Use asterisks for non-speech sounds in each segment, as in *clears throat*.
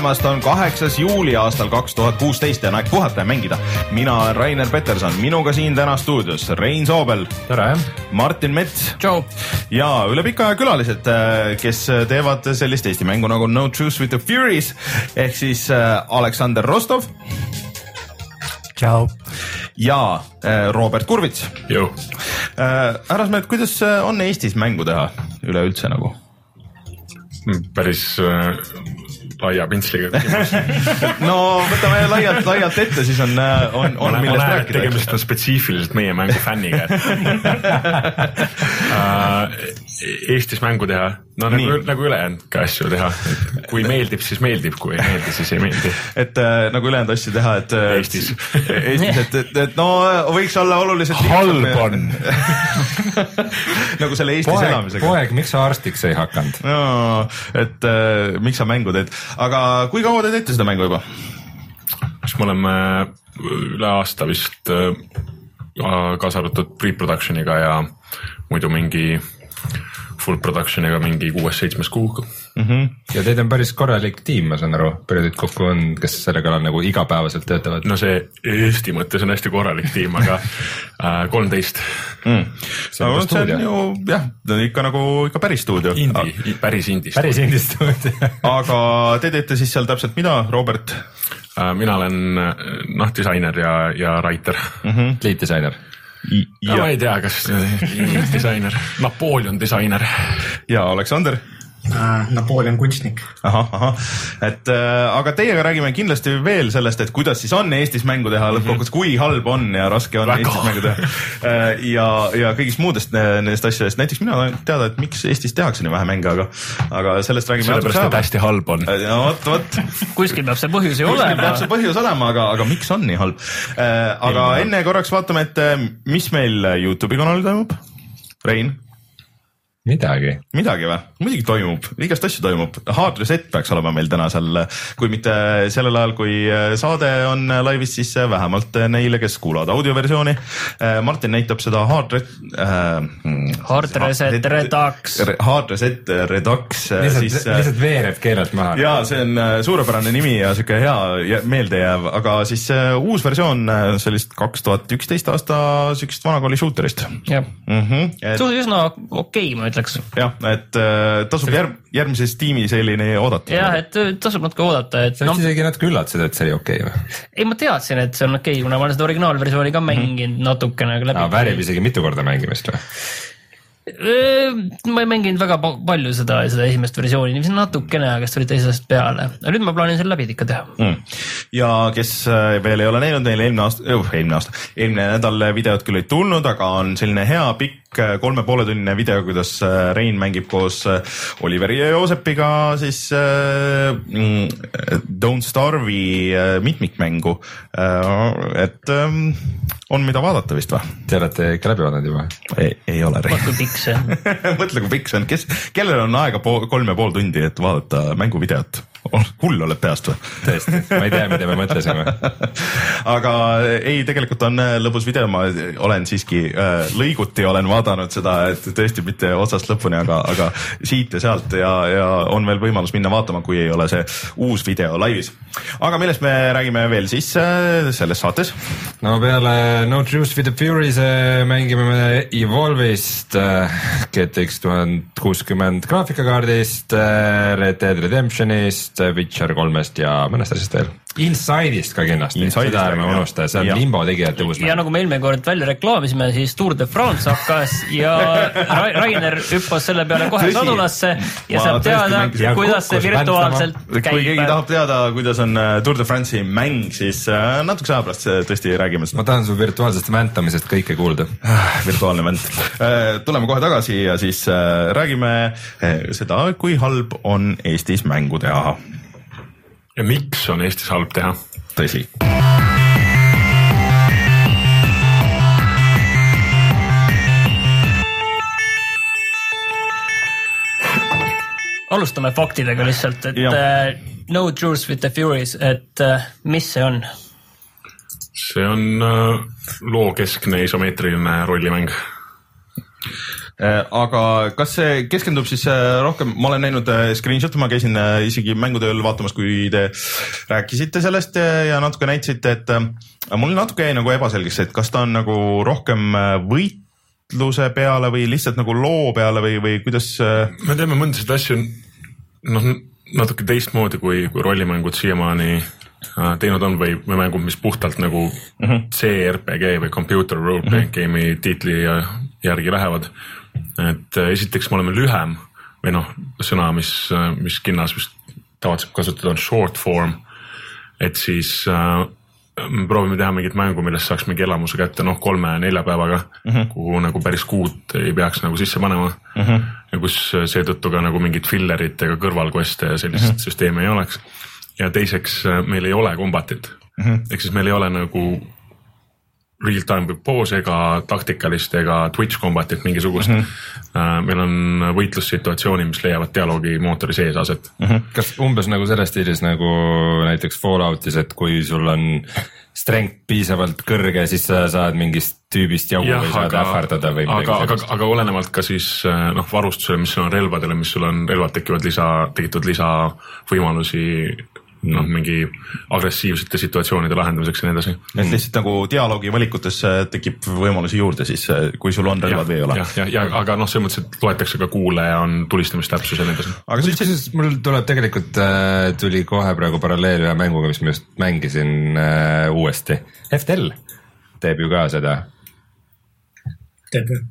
tulemast, on kaheksas juuli aastal kaks tuhat kuusteist ja on aeg puhata ja mängida. mina olen Rainer Peterson, minuga siin täna stuudios Rein Soobel. tere. Martin Mets. tšau. ja üle pika aja külalised, äh, kes teevad sellist Eesti mängu nagu No Truce with the Furies ehk siis äh, Aleksander Rostov. tšau. ja äh, Robert Kurvits. härrasmehed, kuidas on Eestis mängu teha üleüldse nagu? päris laia pintsliga *laughs* no võtame laialt, laialt ette, siis on, on, on millest rääkida. tegemist on spetsiifiliselt meie mängu fänniga uh, *laughs* Eestis mängu teha, no nagu, nagu ülejäänud ka asju teha. kui meeldib, siis meeldib, kui ei meeldi, siis ei meeldi. et äh, nagu ülejäänud asju teha, et äh, Eestis Eestis, et, et, et no võiks olla oluliselt halb on *laughs* nagu selle Eestis poeg, elamisega. poeg, miks sa arstiks ei hakanud? no, et äh, miks sa mängu teed, aga kui kaua te teete seda mängu juba? kas me oleme üle aasta vist äh, kaasa arvatud pre-production'iga ja muidu mingi full production'iga mingi kuues-seitsmes kuu mm. -hmm. ja teid on päris korralik tiim, ma saan aru, palju teid kokku on, kes selle kallal nagu igapäevaselt töötavad? no see Eesti mõttes on hästi korralik tiim, aga *laughs* äh, kolmteist mm.. see on, see on ju jah, ikka nagu ikka päris stuudio. Indie, päris indie. päris indie stuudio *laughs* aga te teete siis seal täpselt mida, Robert? Äh, mina olen noh, disainer ja, ja writer mm. -hmm. liitdisainer ja ma ei tea, kas disainer, Napoleon disainer. ja Aleksander. Napoleon kunstnik. ahah, ahah, et äh, aga teiega räägime kindlasti veel sellest, et kuidas siis on Eestis mängu teha lõppkokkuvõttes, kui halb on ja raske on Väga. Eestis mängu teha äh,. ja, ja kõigist muudest nendest asjadest, näiteks mina tahan teada, et miks Eestis tehakse nii vähe mänge, aga, aga sellest räägime. sellepärast, et hästi halb on. no vot, vot. *laughs* kuskil peab see põhjus ju olema. kuskil peab see põhjus olema, aga, aga miks on nii halb äh,? aga enne korraks vaatame, et mis meil Youtube'i kanalil toimub. Rein midagi. midagi või? muidugi toimub, igast asju toimub. Hard Reset peaks olema meil täna seal, kui mitte sellel ajal, kui saade on laivis, siis vähemalt neile, kes kuulavad audioversiooni. Martin näitab seda Hard Re- äh,. Hard Reset Redux. Hard Reset Redux. lihtsalt, lihtsalt veereb keelelt maha. ja see on suurepärane nimi ja sihuke hea meeldejääv, aga siis uus versioon sellist kaks tuhat üksteist aasta siukest vanakooli shooter'ist. jah mm -hmm. On üsna okei okay,, ma ütleks. jah, et äh, tasub järg, järgmises tiimis selline oodata. jah, et äh, tasub natuke oodata, et. sa vist no, isegi natuke üllatasid, et see oli okei okay, või? ei, ma teadsin, et see on okei okay,, kuna ma olen seda originaalversiooni ka mänginud mm -hmm. natukene läbi. väärib isegi mitu korda mängimist või? ma ei mänginud väga palju seda, seda esimest versiooni, niiviisi natukene, aga siis tulid teisest peale, aga nüüd ma plaanin selle läbi ikka teha mm.. ja kes äh, veel ei ole näinud, neil eelmine aasta eelmine aasta, eelmine nädal videot küll ei tulnud, aga on selline hea pikk äh, kolme poole tunnine video, kuidas äh, Rein mängib koos Oliveri ja Joosepiga siis äh, mm, Don't Starve'i mitmikmängu äh,. et äh, on, mida vaadata vist või? Te olete ikka läbi vaadanud juba? ei, ei ole. mõtle, kui pikk see on *laughs* mõtle, kui pikk see on, kes, kellel on aega pool, kolm ja pool tundi, et vaadata mänguvideot? Hull oled peast või? tõesti, ma ei tea, mida me mõtlesime *laughs* aga ei, tegelikult on äh, lõbus video, ma olen siiski äh, lõiguti olen vaadanud seda, et tõesti mitte otsast lõpuni, aga, aga siit ja sealt ja, ja on veel võimalus minna vaatama, kui ei ole see uus video laivis. aga millest me räägime veel siis äh, selles saates? no peale No Truth with the Furies mängime me Evolve'ist GTX tuhat kuuskümmend graafikakaardist Red Dead Redemptionist Witcher kolmest ja mõnest asjast veel. Inside'ist ka kindlasti, seda ärme unusta, see on ja. Limbo tegijate uus mäng. ja nagu me eelmine kord välja reklaamisime, siis Tour de France hakkas ja *laughs* Ra Rainer hüppas selle peale kohe sadulasse ja saab teada, kuidas see virtuaalselt käib. kui keegi tahab teada, kuidas on äh, Tour de France'i mäng, siis äh, natukese aja pärast äh, tõesti räägime seda. ma tahan su virtuaalsest väntamisest kõike kuulda virtuaalne vänt. tuleme kohe tagasi ja siis räägime seda, kui halb on Eestis mängu teha ja miks on Eestis halb teha. tõsi. alustame faktidega lihtsalt, et ja. uh, äh, No Truth With The Furies, et uh, mis see on? see on äh, uh, lookeskne isomeetriline rollimäng Äh, aga kas see keskendub siis äh, rohkem, ma olen näinud äh, screenshot'e, ma käisin isegi mängutööl vaatamas, kui te rääkisite sellest ja natuke näitasite, et mul natuke jäi nagu ebaselgeks, et kas ta on nagu rohkem võitluse peale või lihtsalt nagu loo peale või, või kuidas me teeme mõndasid asju noh, natuke teistmoodi, kui, kui rollimängud siiamaani teinud on või, või mängud, mis puhtalt nagu mm -hmm. CRPG või computer role playing mm -hmm. game'i tiitli järgi lähevad. Et äh, esiteks me oleme lühem või noh, sõna, mis, mis kinnas vist tavatseb kasutada, on short form. et siis äh, me proovime teha mingit mängu, millest saaks mingi elamuse kätte noh, kolme-nelja päevaga mm, -hmm. kuhu nagu päris kuud ei peaks nagu sisse panema mm. -hmm. ja kus seetõttu ka nagu mingit fillerit ega kõrvalquest'e ja sellist mm -hmm. süsteemi ei oleks. ja teiseks äh, meil ei ole kombatit mm -hmm. ehk siis meil ei ole nagu real time või pause ega taktikalist ega twitch combat'it mingisugust mm. -hmm. meil on võitlussituatsioonid, mis leiavad dialoogi mootori sees aset mm. -hmm. kas umbes nagu selles stiilis nagu näiteks Falloutis, et kui sul on strength piisavalt kõrge, siis sa saad mingist tüübist jaugu või saad ähvardada või midagi aga, aga sellist?, aga olenevalt ka siis äh, noh, varustusele, mis sul on relvadele, mis sul on, relvad tekivad lisa, tekivad lisavõimalusi noh, mingi agressiivsete situatsioonide lahendamiseks ja nii edasi. et lihtsalt nagu dialoogi valikutes tekib võimalusi juurde siis, kui sul on relvad või ei ole. jah, ja, ja, aga noh, selles mõttes, et loetakse ka kuule ja on tulistamistäpsus ja nii edasi. aga kusjuures mul tuleb tegelikult äh,, tuli kohe praegu paralleel ühe mänguga, mis ma just mängisin äh, uuesti. FTL teeb ju ka seda teeb äh,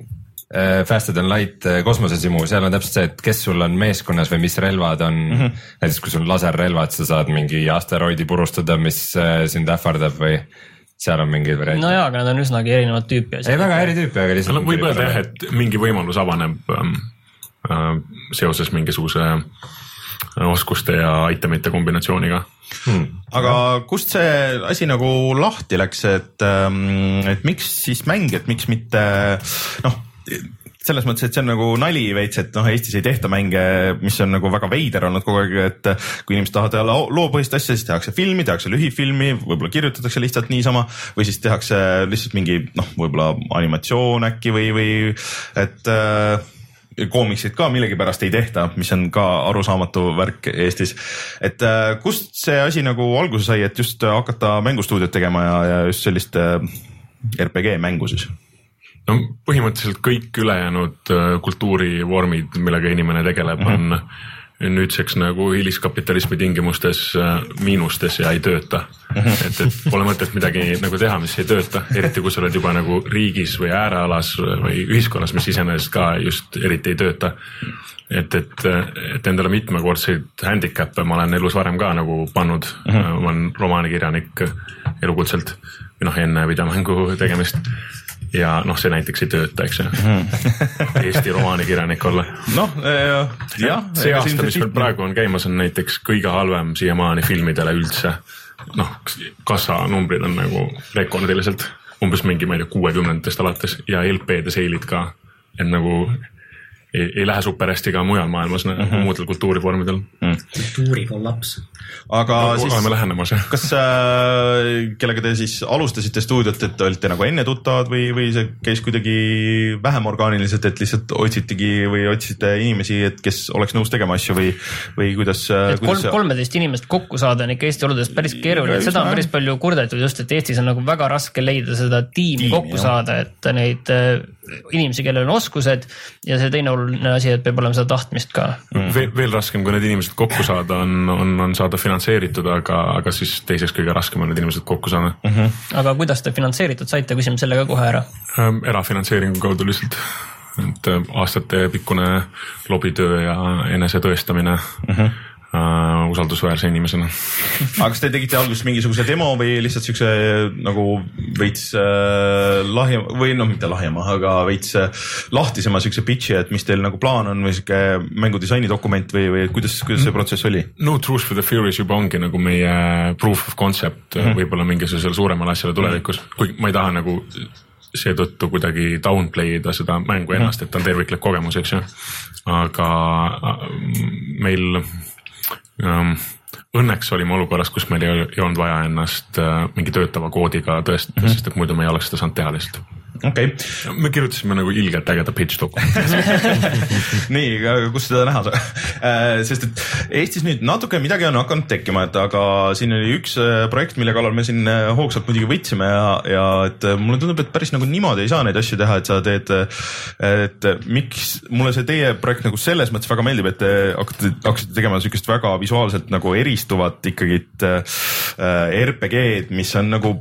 Faster than light äh, kosmosesimu, seal on täpselt see, et kes sul on meeskonnas või mis relvad on mm. -hmm. näiteks kui sul on laserrelvad, sa saad mingi asteroidi purustada, mis äh, sind ähvardab või seal on mingeid variante no. jaa, aga nad on üsnagi erinevat tüüpi ei, väga eri tüüpi, aga lihtsalt. no võib öelda jah, et mingi võimalus avaneb ähm, äh, seoses mingisuguse äh, oskuste ja itemite kombinatsiooniga Hmm. aga kust see asi nagu lahti läks, et, et miks siis mäng, et miks mitte noh, selles mõttes, et see on nagu nali veits, et noh, Eestis ei tehta mänge, mis on nagu väga veider olnud kogu aeg, et kui inimesed tahavad teha loo- loopõhist asja, siis tehakse filmi, tehakse lühifilmi, võib-olla kirjutatakse lihtsalt niisama või siis tehakse lihtsalt mingi noh, võib-olla animatsioon äkki või, või et äh, koomiksid ka millegipärast ei tehta, mis on ka arusaamatu värk Eestis. et äh, kust see asi nagu alguse sai, et just hakata mängustuudiot tegema ja, ja just sellist äh, RPG mängu siis? No põhimõtteliselt kõik ülejäänud äh, kultuurivormid, millega inimene tegeleb, on nüüdseks nagu hiliskapitalismi tingimustes äh, miinustes ja ei tööta. et, et pole mõtet midagi nagu teha, mis ei tööta, eriti kui sa oled juba nagu riigis või äärealas või ühiskonnas, mis iseenesest ka just eriti ei tööta. et, et, et endale mitmekordseid handicap'e ma olen elus varem ka nagu pannud mm, -hmm. ma olen romaanikirjanik elukutselt või noh, enne videomängu tegemist ja noh, see näiteks ei tööta, eks ju. *laughs* Eesti romaanikirjanik olla. noh, jah. see aasta, mis meil praegu on käimas, on näiteks kõige halvem siiamaani filmidele üldse. noh, kassanumbrid on nagu rekordiliselt umbes mingi, ma ei tea, kuuekümnendatest alates ja LP-de seilid ka, et nagu ei, ei lähe super hästi ka mujal maailmas mm -hmm. muudel kultuurivormidel mm.. kultuurikollaps. aga No, siis oleme lähenemas jah. kas äh, kellega te siis alustasite stuudiot, et olite nagu enne tuttavad või, või see käis kuidagi vähem orgaaniliselt, et lihtsalt otsitegi või otsisite inimesi, et kes oleks nõus tegema asju või, või kuidas, et kolm, kuidas kolmeteist inimest kokku saada on ikka Eesti oludes päris keeruline, seda on Üsna, päris palju kurdetud just, et Eestis on nagu väga raske leida seda tiimi, Tiimi, kokku jah. saada, et neid äh, inimesi, kellel on oskused ja see teine oluline asi, et peab olema seda tahtmist ka. veel, veel raskem, kui need inimesed kokku saada, on, on, on saada finantseeritud, aga, aga siis teiseks kõige raskem on need inimesed kokku saada mm. -hmm. aga kuidas te finantseeritud saite, küsime selle ka kohe ära. erafinantseeringu kaudu lihtsalt, et äh, aastatepikkune lobitöö ja enesetõestamine mm -hmm. Uh, usaldusväärse inimesena. *laughs* aga kas te tegite alguses mingisuguse demo või lihtsalt siukse nagu veits äh, lahja või noh, mitte lahjema, aga veits äh, lahtisema siukse pitch'i, et mis teil nagu plaan on või sihuke mängudisaini dokument või, või kuidas, kuidas see protsess oli? No Truth for the Furious juba ongi nagu meie proof of concept mm -hmm. võib-olla mingisugusele suuremale asjale tulevikus, kuigi ma ei taha nagu seetõttu kuidagi downplay ida seda mängu ennast, et ta on terviklik kogemus, eks ju. aga äh, meil õnneks olime olukorras, kus meil ei, ei olnud vaja ennast äh, mingi töötava koodiga tõestada mm, -hmm. sest et muidu me ei oleks seda saanud teha lihtsalt okei okay. me kirjutasime nagu ilgelt ägeda pitch dokumenti *laughs* nii, kus seda näha saab? Äh, sest et Eestis nüüd natuke midagi on hakanud tekkima, et aga siin oli üks äh, projekt, mille kallal me siin äh, hoogsalt muidugi võitsime ja, ja et mulle tundub, et päris nagu niimoodi ei saa neid asju teha, et sa teed, et miks mulle see teie projekt nagu selles mõttes väga meeldib, et te hakkate, hakkasite tegema siukest väga visuaalselt nagu eristuvat ikkagi RPG-d, mis on nagu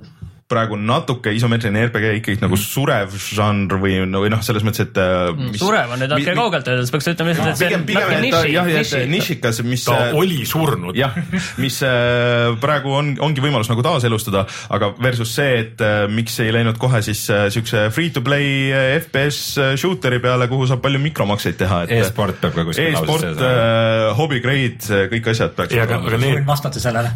praegu natuke isomeetriline RPG ikkagi nagu surev žanr või, või noh, selles mõttes, et. Äh, mm, surev on nüüd natuke kaugelt öeldes, peaks ütlema lihtsalt, et see on natuke niši. jah, nišikas, mis. ta äh, oli surnud. jah, mis äh, praegu on, ongi võimalus nagu taaselustada, aga versus see, et miks ei läinud kohe siis siukse free to play FPS shooter'i peale, kuhu saab palju mikromakseid teha. e-sport peab ka kuskil lauses sees olema. hobby grade, kõik asjad peaks. aga, aga need. vastata sellele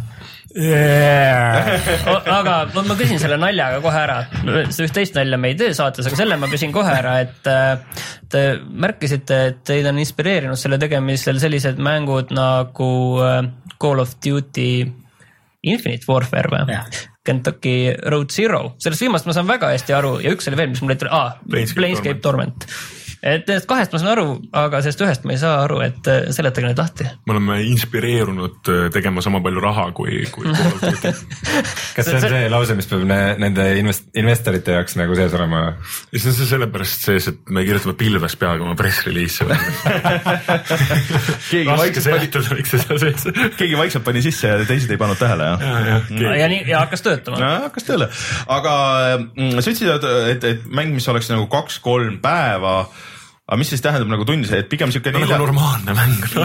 yeah. *laughs* aga ma, ma küsin selle naljaga kohe ära, üht teist nalja me ei tee saates, aga selle ma küsin kohe ära, et äh, te märkisite, et teid on inspireerinud selle tegemisel sellised mängud nagu äh, Call of Duty Infinite Warfare või? Kentucky Road Zero, sellest viimast ma saan väga hästi aru ja üks oli veel, mis mul ei tule ah,, Planescape Torment, Torment et nendest kahest ma saan aru, aga sellest ühest ma ei saa aru, et äh, seletage need lahti. me oleme inspireerunud äh, tegema sama palju raha kui, kui *laughs* kas see on see lause, mis peab ne, nende invest-, investorite jaoks nagu sees olema? see on see sellepärast sees, et me kirjutame pilves peaaegu oma press release'e keegi vaikselt pani, keegi vaikselt pani sisse ja teised ei pannud tähele, jah? ja, ja, ja, ja nii, ja hakkas töötama. hakkas tööle, aga mm, sa ütlesid, et, et, et mäng, mis oleks nagu kaks-kolm päeva aga mis siis tähendab nagu tunnis, et pigem siuke no, nelja... nagu normaalne mäng no.,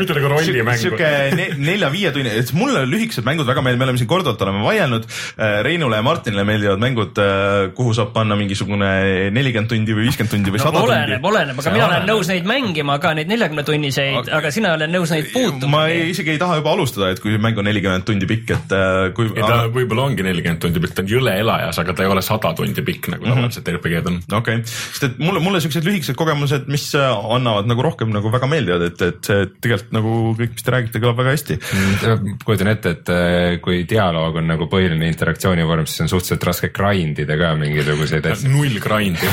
mitte nagu rollimäng. siuke ne, nelja-viie tunni, et mulle lühikesed mängud väga meeldivad, me oleme siin korduvalt oleme vaielnud. Äh, Reinule ja Martinile meeldivad mängud, äh, kuhu saab panna mingisugune nelikümmend tundi või viiskümmend tundi või sada no, oleneb, tundi. oleneb, aga mina olen nõus neid mängima ka, neid neljakümne tunniseid aga..., aga sina oled nõus neid puutuma. ma ei, isegi ei taha juba alustada, et kui mäng on nelikümmend tundi pikk, et äh, kui. ei ta võib-olla ongi nelikümmend tundi pikk, ta on jõle elajas, aga ta ei ole sada tundi pikk nagu mhm. tavaliselt mm -hmm. RPG-d on. okei okay., sest et mulle, mulle siuksed lühikesed kogemused, mis annavad nagu rohkem nagu väga meeldivad, et, et see tegelikult nagu kõik, mis te räägite, kõlab väga hästi. Mm, kujutan ette, et äh, kui dialoog on nagu põhiline interaktsioonivorm, siis on suhteliselt raske grind ida ka mingisuguseid asju. null grind'i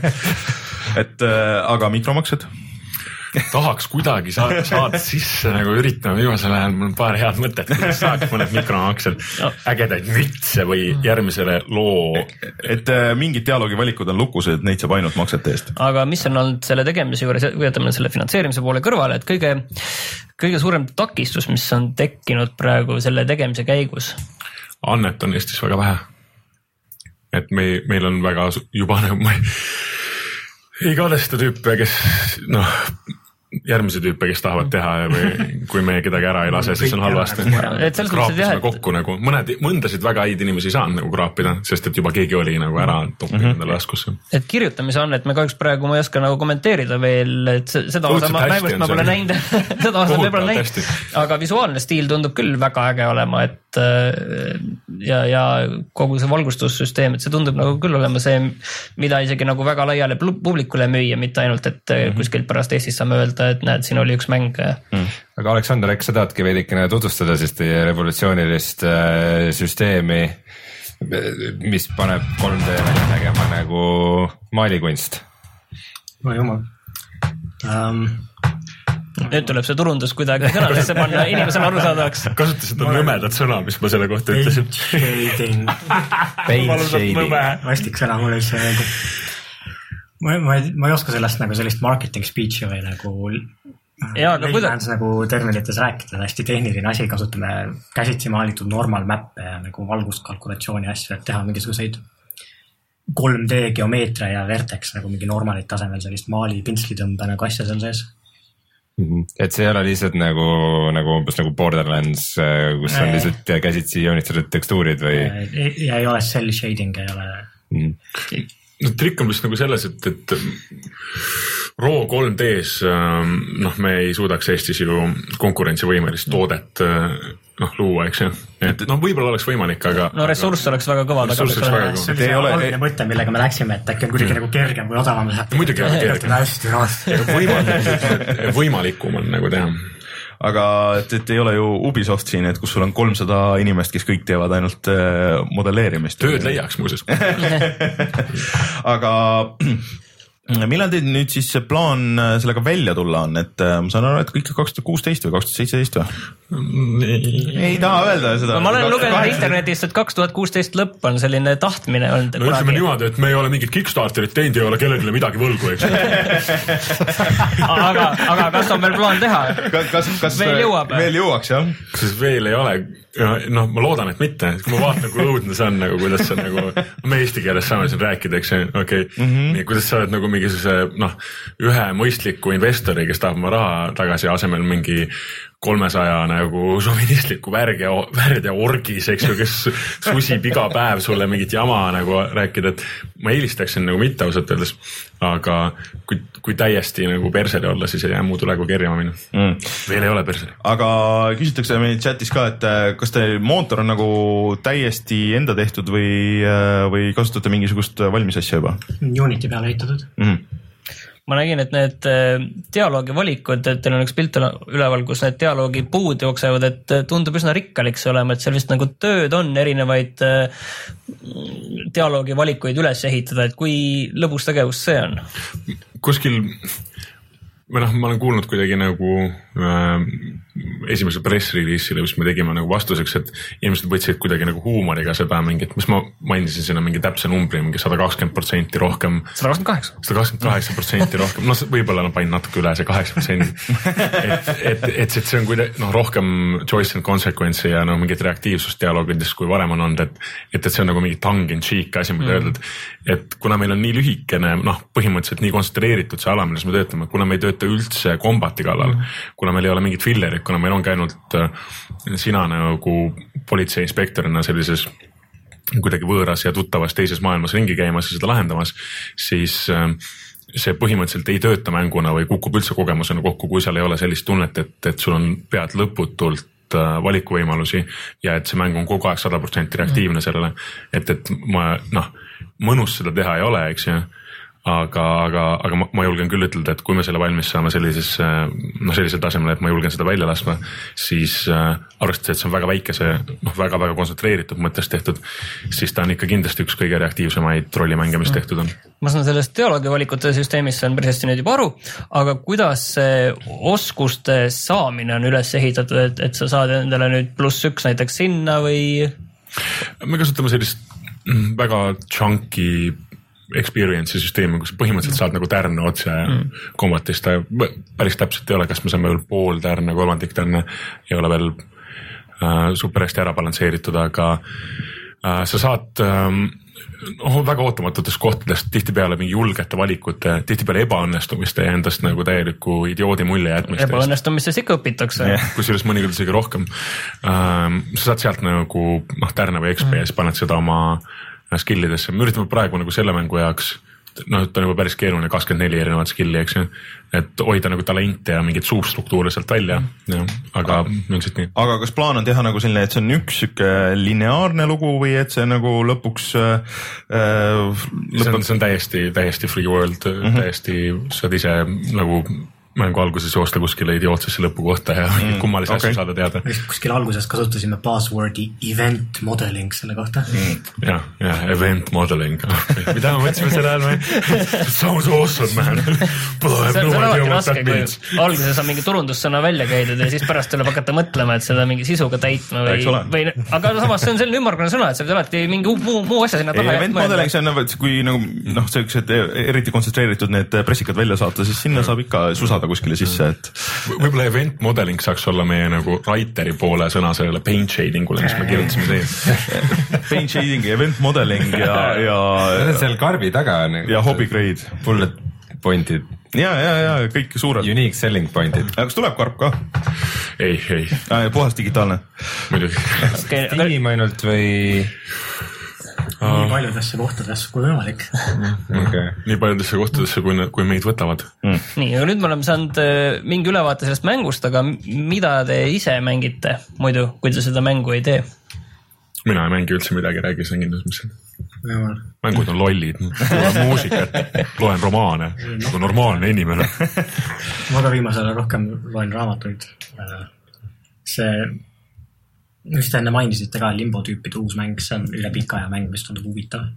*laughs* et äh, aga mikromaksed tahaks kuidagi saada, saada sisse nagu üritame viimasel ajal, mul on paar head mõtet, kuidas saaks mõned mikromaksed no. ägedaid mütse või järgmisele loo. et äh, mingid dialoogivalikud on lukus, et neid saab ainult maksete eest. aga mis on olnud selle tegemise juures, jätame selle finantseerimise poole kõrvale, et kõige, kõige suurem takistus, mis on tekkinud praegu selle tegemise käigus? annet on Eestis väga vähe. et me, meil on väga juba nagu ma ei ei kadesta tüüpe, kes noh, järgmise tüüpe, kes tahavad teha või kui me kedagi ära ei lase, siis on halvasti. kraapisime kokku nagu mõned, mõndasid väga häid inimesi ei saanud nagu kraapida, sest et juba keegi oli nagu ära toppinud mm -hmm. endale taskusse. et kirjutamise annet me kahjuks praegu ma ei oska nagu kommenteerida veel, et *laughs* seda osa ma mängust ma pole näinud seda osa ma pole näinud, aga visuaalne stiil tundub küll väga äge olema, et ja, ja kogu see valgustussüsteem, et see tundub nagu küll olema see, mida isegi nagu väga laiale publikule müüa, mitte ainult, et mm -hmm. kuskilt pärast Eestis saame öelda et näed, siin oli üks mäng mm.. aga Aleksander, äkki sa tahadki veidikene tutvustada siis teie revolutsioonilist äh, süsteemi, mis paneb 3D välja nägema nagu maalikunst? no jumal um nüüd tuleb see turundus kuidagi sõnadesse panna inimesele arusaadavaks. kasutasid seda nõmedat sõna, mis ma selle kohta ütlesin. vastik sõna mulle üldse ei meeldi ma, ma ei, ma ei oska sellest nagu sellist marketing speech'i või nagu. jaa, aga kuidas. nagu terminites rääkida, hästi tehniline asi, kasutame käsitsi maalitud normal map'e ja nagu valguskalkulatsiooni asju, et teha mingisuguseid 3D geomeetria ja vertex nagu mingi normalit tasemel sellist maali pintslitõmbe nagu asja seal sees. Et see ei ole lihtsalt nagu, nagu umbes nagu Borderlands, äh, kus on lihtsalt käsitsi joonistatud tekstuurid või? ja ei ole cell shading ei ole mm. -hmm no trikk on vist nagu selles, et, et RAW 3D-s ähm, noh, me ei suudaks Eestis ju konkurentsivõimelist toodet äh, noh luua, eks ju. et noh, võib-olla oleks võimalik, aga. no ressurss oleks väga kõva Ressurss oleks väga kõva. see oli ei see ole- algne mõte, millega me läksime, et äkki on kuidagi nagu kergem või odavam. Muidugi on kergem. hästi raske. võimalik, võimalikum on nagu teha. Aga et, et ei ole ju Ubisoft siin, et kus sul on kolmsada inimest, kes kõik teevad ainult äh, modelleerimist. tööd leiaks muuseas. *laughs* *laughs* aga millal teil nüüd siis see plaan äh, sellega välja tulla on, et äh, ma saan aru, et ikka kaks tuhat kuusteist või kaks tuhat seitseteist või? ei taha öelda seda. ma olen lugenud internetist, et kaks tuhat kuusteist lõpp on selline tahtmine olnud. no ütleme niimoodi, et me ei ole mingit Kickstarterit teinud, ei ole kellelegi midagi võlgu, eks *laughs* aga, aga kas on veel plaan teha? kas, kas Veel jõuab? veel jõuaks jah? kas veel ei ole, noh, ma loodan, et mitte, kui ma vaatan, kui õudne see on nagu, kuidas sa nagu, me eesti keeles saame siin rääkida, eks ju, okei okay. mm, -hmm. kuidas sa oled nagu mingisuguse noh, ühe mõistliku investori, kes tahab oma raha tagasi asemel mingi kolmesaja nagu šovinistliku värge, värdja orgis, eks ju, kes susib iga päev sulle mingit jama nagu rääkida, et ma eelistaksin nagu mitte ausalt öeldes, aga kui, kui täiesti nagu perseli olla, siis ei jää muud üle kui kerjama minna mm.. veel ei ole perseli. aga küsitakse meil chatis ka, et äh, kas teil mootor on nagu täiesti enda tehtud või, või kasutate mingisugust valmis asja juba Unity peale ehitatud. mm? -hmm. Ma nägin, et need äh, dialoogi valikud, et teil on üks pilt üle- üleval, kus need dialoogi puud jooksevad, et äh, tundub üsna rikkalik see olema, et seal vist nagu tööd on erinevaid äh, dialoogi valikuid üles ehitada, et kui lõbus tegevus see on? kuskil või noh, ma olen kuulnud kuidagi nagu äh, esimesel press release'ile, mis me tegime nagu vastuseks, et inimesed võtsid kuidagi nagu huumoriga seda mingit, mis ma mainisin sinna mingi täpse numbri, mingi sada kakskümmend protsenti rohkem sada kakskümmend kaheksa. sada kakskümmend kaheksa protsenti rohkem, noh, võib-olla ma panin natuke üle see kaheksa protsendi. et, et, et see- see on kuidagi noh, rohkem choice and consequence'i ja no mingit reaktiivsust dialoogides, kui varem on olnud, et, et, et see on nagu mingi tongue in cheek asi, mida öelda, et, et kuna meil on nii lühikene, noh, põhimõtteliselt nii kontsentreeritud see ala, milles me töötame, kuna me ei tööta üldse kombati kallal, kuna meil ei ole mingit fillerit, kuna meil ongi ainult äh, sina nagu politseiinspektorina sellises kuidagi võõras ja tuttavas teises maailmas ringi käimas ja seda lahendamas, siis äh, see põhimõtteliselt ei tööta mänguna või kukub üldse kogemusena kokku, kui seal ei ole sellist tunnet, et, et sul on pead lõputult äh, valikuvõimalusi ja et see mäng on kogu aeg sada protsenti reaktiivne sellele. et, et ma noh, mõnus seda teha ei ole, eks ju aga, aga, aga ma, ma julgen küll ütelda, et kui me selle valmis saame sellises noh, sellisel tasemel, et ma julgen seda välja laskma, siis äh, arvestades, et see on väga väikese noh, väga-väga kontsentreeritud mõttes tehtud, siis ta on ikka kindlasti üks kõige reaktiivsemaid rollimänge, mis tehtud on. ma saan sellest dialoogi valikute süsteemist saan päris hästi nüüd juba aru, aga kuidas see oskuste saamine on üles ehitatud, et, et sa saad endale nüüd pluss üks näiteks sinna või? me kasutame sellist mm, väga chunky experience'i süsteemi, kus põhimõtteliselt saad nagu tärne otse mm. kombatist, päris täpselt ei ole, kas me saame veel pool tärne, kolmandik tärne, ei ole veel äh, super hästi ära balansseeritud, aga äh, sa saad ähm, noh, väga ootamatutest kohtadest tihtipeale mingi julgete valikute, tihtipeale ebaõnnestumiste ja endast nagu täieliku idioodi mulje jätmiste eest ebaõnnestumistes ikka õpitakse kusjuures mõnikord isegi rohkem ähm,. sa saad sealt nagu noh, tärne või XP ja siis paned seda oma skill idesse, me üritame praegu nagu selle mängu jaoks noh, et on juba päris keeruline, kakskümmend neli erinevat skill'i, eks ju. et hoida nagu talente ja mingeid suustruktuure sealt välja, jah, aga üldiselt nii. aga kas plaan on teha nagu selline, et see on üks sihuke lineaarne lugu või et see nagu lõpuks äh, äh, see on, see on täiesti, täiesti free world mm, -hmm. täiesti saad ise nagu mängu alguses joosta kuskile idiootsesse lõpukohta ja mm, *laughs* kummalisi okay. asju saada teada. kuskil alguses kasutasime buzzword'i event modeling selle kohta mm.. jah, jah, event modeling, *laughs* mida me mõtlesime selle all? *laughs* Sounds awesome man. On, see on no idea what that means. alguses on mingi turundussõna välja käidud ja siis pärast tuleb hakata mõtlema, et seda mingi sisuga täitma või või aga samas see on selline ümmargune sõna, et sa pead alati mingi muu, muu asja sinna taha event modeling, see on nagu, kui nagu noh, siuksed eriti kontsentreeritud need pressikad välja saata, siis sinna saab ikka susada kuskile sisse, et võib-olla event modeling saaks olla meie nagu writer'i poole sõna sellele paint shading ule, mis me kirjutasime siia. *laughs* paint shading, event modeling ja, ja, seal karbi taga on. ja hobby grade Bullet point'id, ja, ja, ja kõik suured. unique selling point'id. aga kas tuleb karp ka? ei, ei, puhas digitaalne. muidugi. Steam ainult või? Nii paljudesse kohtadesse kui võimalik. okay.. nii paljudesse kohtadesse, kui, kui meid võtavad. nii, aga nüüd me oleme saanud äh, mingi ülevaate sellest mängust, aga mida te ise mängite muidu, kui te seda mängu ei tee? mina ei mängi üldse midagi, räägi sa kindlasti, mis see on. mängud on lollid, kuulan muusikat, loen romaane nagu normaalne inimene. ma ka viimasel ajal rohkem loen raamatuid. see, vist enne mainisite ka Limbo tüüpide uus mäng, see on üle pika aja mäng, mis tundub huvitav.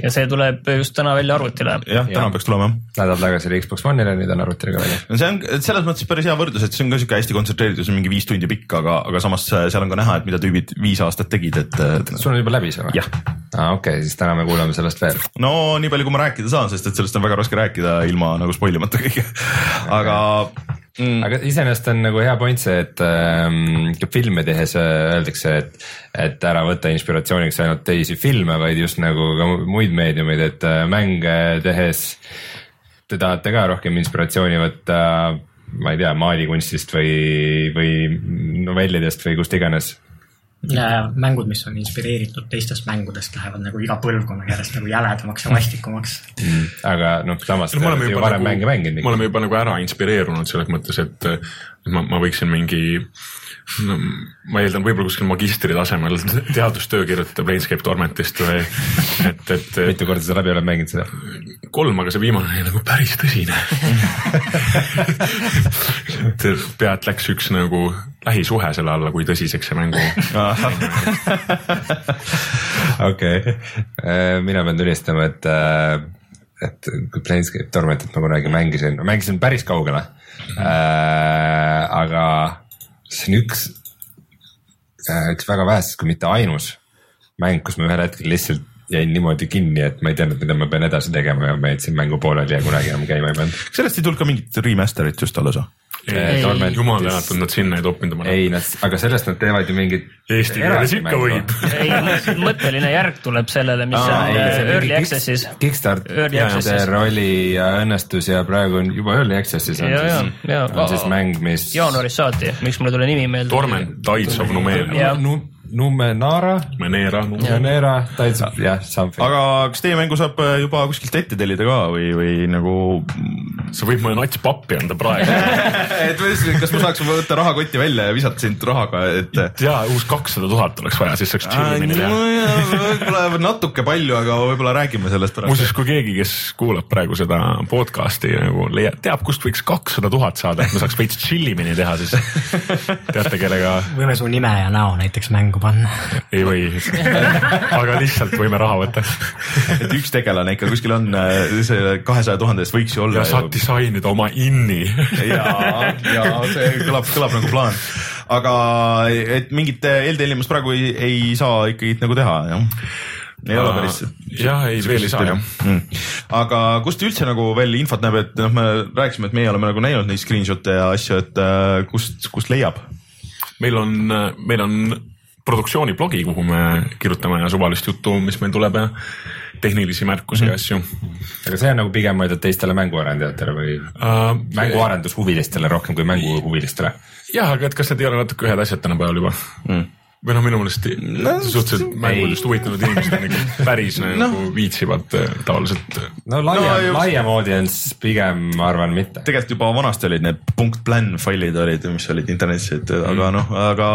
ja see tuleb just täna välja arvutile. jah, täna peaks tulema jah. nädal tagasi oli Xbox One'ile, nüüd on arvutile ka väljas. no see on selles mõttes päris hea võrdlus, et see on ka sihuke hästi kontsentreeritud, see on mingi viis tundi pikk, aga, aga samas seal on ka näha, et mida tüübid viis aastat tegid, et. sul on juba läbi see või? jah, aa okei okay,, siis täna me kuulame sellest veel. no nii palju, kui ma rääkida saan, sest et sellest on väga raske rääkida ilma nagu spoil imata kõike, aga mm,. aga iseenesest on nagu hea point see, et ähm, filme tehes äh, öeldakse, et, et ära võta inspiratsiooniks ainult teisi filme, vaid just nagu ka muid meediumeid, et äh, mänge tehes te tahate ka rohkem inspiratsiooni võtta, ma ei tea, maalikunstist või, või novellidest või kust iganes. Ja mängud, mis on inspireeritud teistest mängudest, lähevad nagu iga põlvkonnaga järjest nagu jäledamaks ja vastikumaks. aga noh, samas te me olete oleme ju juba varem nagu, mänge mänginud me. oleme juba nagu ära inspireerunud selles mõttes, et et ma, ma võiksin mingi *laughs* no, ma eeldan võib-olla kuskil magistri tasemel *laughs* teadustöö kirjutada Planescape Tormentist või *laughs* et, et mitu korda sa läbi oled mänginud seda? kolm, aga see viimane oli nagu päris tõsine. et pealt läks üks nagu lähisuhe selle alla, kui tõsiseks see mängu. okei, mina pean tunnistama, et, et kui Planescape Tormentit ma kunagi mängisin, mängisin päris kaugele mm. -hmm. aga see on üks, üks väga vähestest, kui mitte ainus mäng, kus ma ühel hetkel lihtsalt jäin niimoodi kinni, et ma ei teadnud, mida ma pean edasi tegema ja ma jätsin mängu pooleli ja kunagi enam käima ei pannud. sellest ei tulnud ka mingit remaster'it just alles või? Tormentis- jumal tänatud, nad sinna ei toppinud oma. ei, nad, aga sellest nad teevad ju mingit. Eesti keeles ikka võib. *laughs* ei, mõtteline järg tuleb sellele, mis Aa, on ei, äh, Early Access'is. Kickstarter oli ja õnnestus ja praegu on juba Early Access'is on ja, ja, siis, ja on siis mäng, mis. jaanuarist saati, miks mul ei tule nimi meelde. Torment, Tides of Numeria. Numenara, Menera, Numenera, Tides of, jah, something. aga kas teie mängu saab äh, juba kuskilt ette tellida ka või, või nagu sa võid mulle nats pappi anda praegu. *laughs* et või- kas ma saaks võtta rahakotti välja ja visata sind rahaga, et. ja uus kakssada tuhat oleks vaja, siis saaks tšillimini teha. võib-olla natuke palju, aga võib-olla räägime sellest pärast. muuseas, kui keegi, kes kuulab praegu seda podcast'i nagu leiab, teab, kust võiks kakssada tuhat saada, et me saaks veits tšillimini teha, siis teate, kellega võime su nime ja näo näiteks mängu panna. ei või. aga lihtsalt võime raha võtta et üks tegelane ikka kuskil on, see kahesaja tuhande eest võiks ju olla ja. saad disainida oma inni. ja, ja see kõlab, kõlab nagu plaan. aga et mingit eeltellimust praegu ei, ei saa ikkagi nagu teha, jah? ei ole päris. jah, ei veel ei saa jah. Mm. aga kust üldse nagu veel infot näeb, et noh, me rääkisime, et meie oleme nagu näinud neid screenshot'e ja asju, et äh, kust, kust leiab? meil on, meil on produktsiooniblogi, kuhu me kirjutame suvalist juttu, mis meil tuleb ja tehnilisi märkusi ja asju aga see on nagu pigem mõeldud teistele mänguarendajatele või uh,. mänguarendushuvilistele rohkem kui mänguhuvilistele? jah, aga et kas need ei ole natuke ühed asjad tänapäeval juba mm.? Või noh, minu meelest no, suhteliselt mängudest huvitunud inimesed on ikka *laughs* päris nagu no. viitsivad äh, tavaliselt. no laiem No no, laiem audience pigem ma arvan mitte. tegelikult juba vanasti olid need punkt plan failid olid, mis olid internetis, et aga Mm. noh, aga,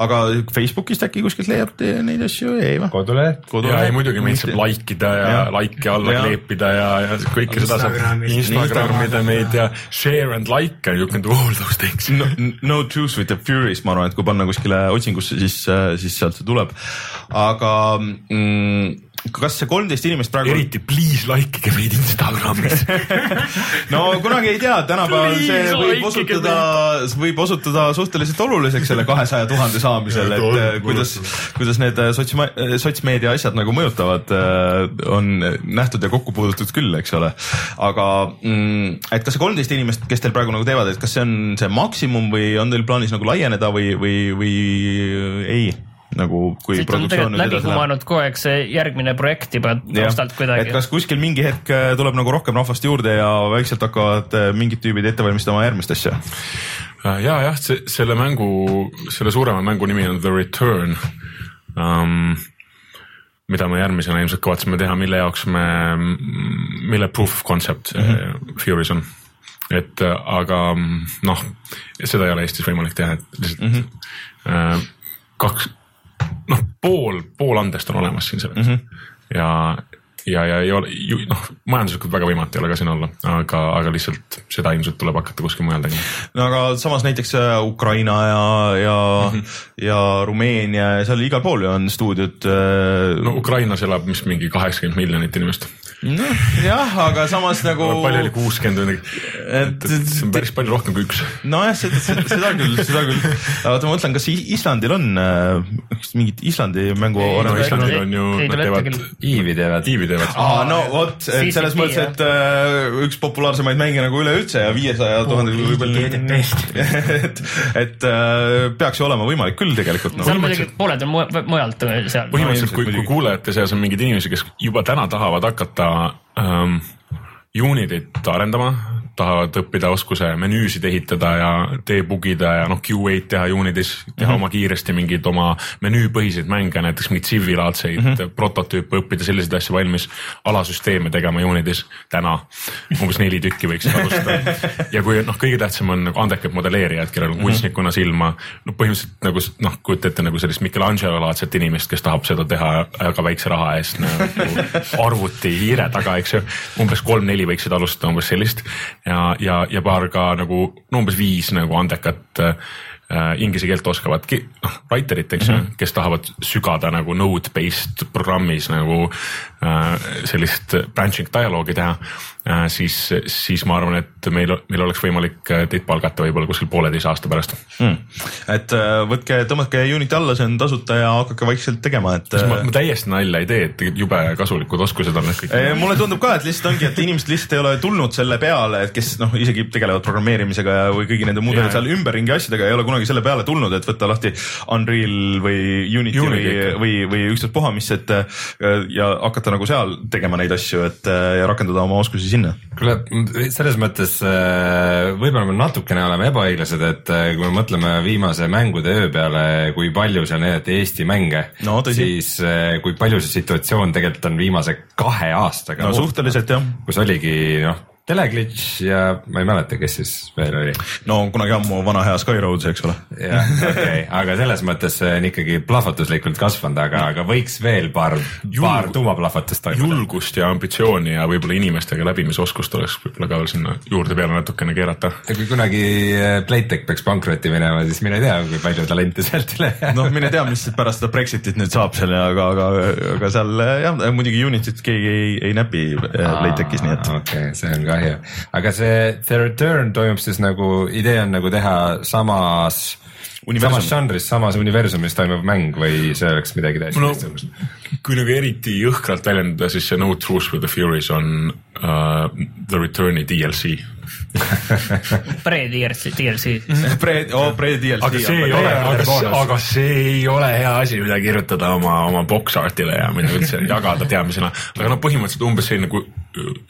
aga Facebookist äkki kuskilt leiab te neid asju, ei või? koduleht, ja ei muidugi meid saab like ida ja, ja Jah. laike'i alla Jah. kleepida ja, ja kõike seda saab. Instagramida meid ja share and like can do all those things. no, no truth with the furies, ma arvan, et kui panna kuskile otsingusse, siis, siis sealt see tuleb. aga mm, kas see kolmteist inimest praegu, eriti please like ige meid Instagramis. *laughs* no kunagi ei tea, tänapäeval see võib osutuda, võib osutuda suhteliselt oluliseks selle kahesaja tuhande saamisel, et äh, kuidas, kuidas need äh, sotsma-, sotsmeedia asjad nagu mõjutavad, on nähtud ja kokku puututud küll, eks ole. aga mm, et kas see kolmteist inimest, kes teil praegu nagu teevad, et kas see on see maksimum või on teil plaanis nagu laieneda või, või, või ei? Nagu kui siit on produktsioon nüüd läbi edasi läheb. kumanud kogu aeg see järgmine projekt juba taustalt et kuidagi. kas kuskil mingi hetk äh, tuleb nagu rohkem rahvast juurde ja vaikselt hakkavad äh, mingid tüübid ette valmistama järgmist asja? ja, jah, selle mängu, selle suurema mängu nimi on The Return um,. mida me järgmisena ilmselt kavatseme teha, mille jaoks me, mille proof of concept mm -hmm. Fury's on. et äh, aga noh, seda ei ole Eestis võimalik teha, et lihtsalt mm -hmm. kaks, noh, pool, pool andest on olemas siin selleks mm. -hmm. ja, ja, ja ei ole, noh, majanduslikult väga võimatu ei ole ka siin olla, aga, aga lihtsalt seda ilmselt tuleb hakata kuskil mujal tegema. no aga samas näiteks äh, Ukraina ja, ja mm, -hmm. ja Rumeenia ja seal igal pool ju on stuudiod äh, no Ukrainas elab vist mingi kaheksakümmend miljonit inimest. noh, jah, aga samas nagu. palju oli kuuskümmend või midagi, et et see on päris palju rohkem kui üks. nojah, seda, seda, seda küll, seda küll. oota, ma mõtlen, kas Islandil on äh, mingit Islandi mängu no Islandil on ju, nad tule ette teevad Iivi teevad. teevad. aa, no vot, et selles mõttes, et äh, üks populaarsemaid mänge nagu üleüldse ja viiesaja tuhande või palju. Et, et äh, peaks ju olema võimalik küll tegelikult seal no.. muidugi pooled on mu- mujalt seal. põhimõtteliselt, kui, kui kuulajate seas on mingeid inimesi, kes juba täna tahavad hakata ähm, Unityt arendama, tahavad õppida oskuse menüüsid ehitada ja debugida ja noh, QA-d teha Unitis, teha mm -hmm. oma kiiresti mingeid oma menüüpõhiseid mänge, näiteks mingeid Civi-laadseid mm -hmm. prototüüpe, õppida selliseid asju valmis, alasüsteeme tegema Unitis täna. umbes neli tükki võiks alustada *laughs* ja kui noh, kõige tähtsam on nagu andekad modelleerijad, kellel on kunstnikuna silma, no põhimõtteliselt nagu noh, kujuta ette nagu sellist Michelangelo laadset inimest, kes tahab seda teha väga väikse raha eest nagu *laughs* arvuti hiire taga, eks ju. umbes kolm-neli võiksid alustada umbes sellist ja, ja, ja paar ka nagu no umbes viis nagu andekat äh, inglise keelt oskavat noh, writer'it, eks ju mm, -hmm. kes tahavad sügada nagu node-based programmis nagu sellist branching dialoogi teha äh,, siis, siis ma arvan, et meil, meil oleks võimalik äh, teid palgata võib-olla kuskil pooleteise aasta pärast. Hmm. et äh, võtke, tõmmake Unity alla, see on tasuta ja hakake vaikselt tegema, et ma, äh, ma täiesti nalja ei tee, et jube kasulikud oskused on need kõik. Mulle tundub ka, et lihtsalt ongi, et inimesed lihtsalt ei ole tulnud selle peale, et kes noh, isegi tegelevad programmeerimisega ja, või kõigi nende muude Jaa. seal ümberringi asjadega ei ole kunagi selle peale tulnud, et võtta lahti Unreal või Unity, Unity või või, või ükstaspuha mis, et äh, ja hakata nagu seal tegema neid asju, et äh, ja rakendada oma oskusi sinna. kuule, selles mõttes äh, võib-olla me natukene oleme ebaõiglased, et äh, kui me mõtleme viimase mängude öö peale, kui palju seal näidati Eesti mänge No siis kui palju see situatsioon tegelikult on viimase kahe aastaga no suhteliselt jah, kus oligi noh, teleglitch ja ma ei mäleta, kes siis veel oli. no kunagi ammu vana hea Skyroads, eks ole. jah, okei okay., aga selles mõttes see on ikkagi plahvatuslikult kasvanud, aga, aga võiks veel paar, paar tuumaplahvatust toimuda. julgust ja ambitsiooni ja võib-olla inimestega läbimisoskust oleks võib-olla ka veel sinna juurde peale natukene keerata. ja kui kunagi äh, Playtech peaks pankrotti minema, siis mine tea, kui palju talenti sealt üle jääb. noh, mine tea, mis pärast seda Brexitit nüüd saab seal, aga, aga, aga seal jah, muidugi Unityt keegi ei, ei näpi äh, Playtechis, nii et. okei okay,, see on kahju, aga see The Return toimub siis nagu, idee on nagu teha samas. Universum. samas žanris, samas universumis toimuv mäng või see oleks midagi täiesti no teistsugust? Kui nagu eriti jõhkralt väljendada, siis see No Truth with the Furies on uh, The Return'i DLC. *laughs* Pre-DLC, DLC. Pre, oh Pre DLC. aga see ei ole, aga see, ei ole hea asi, mida kirjutada oma, oma box art'ile ja mida üldse *laughs* jagada teadmisena. aga noh, põhimõtteliselt umbes selline nagu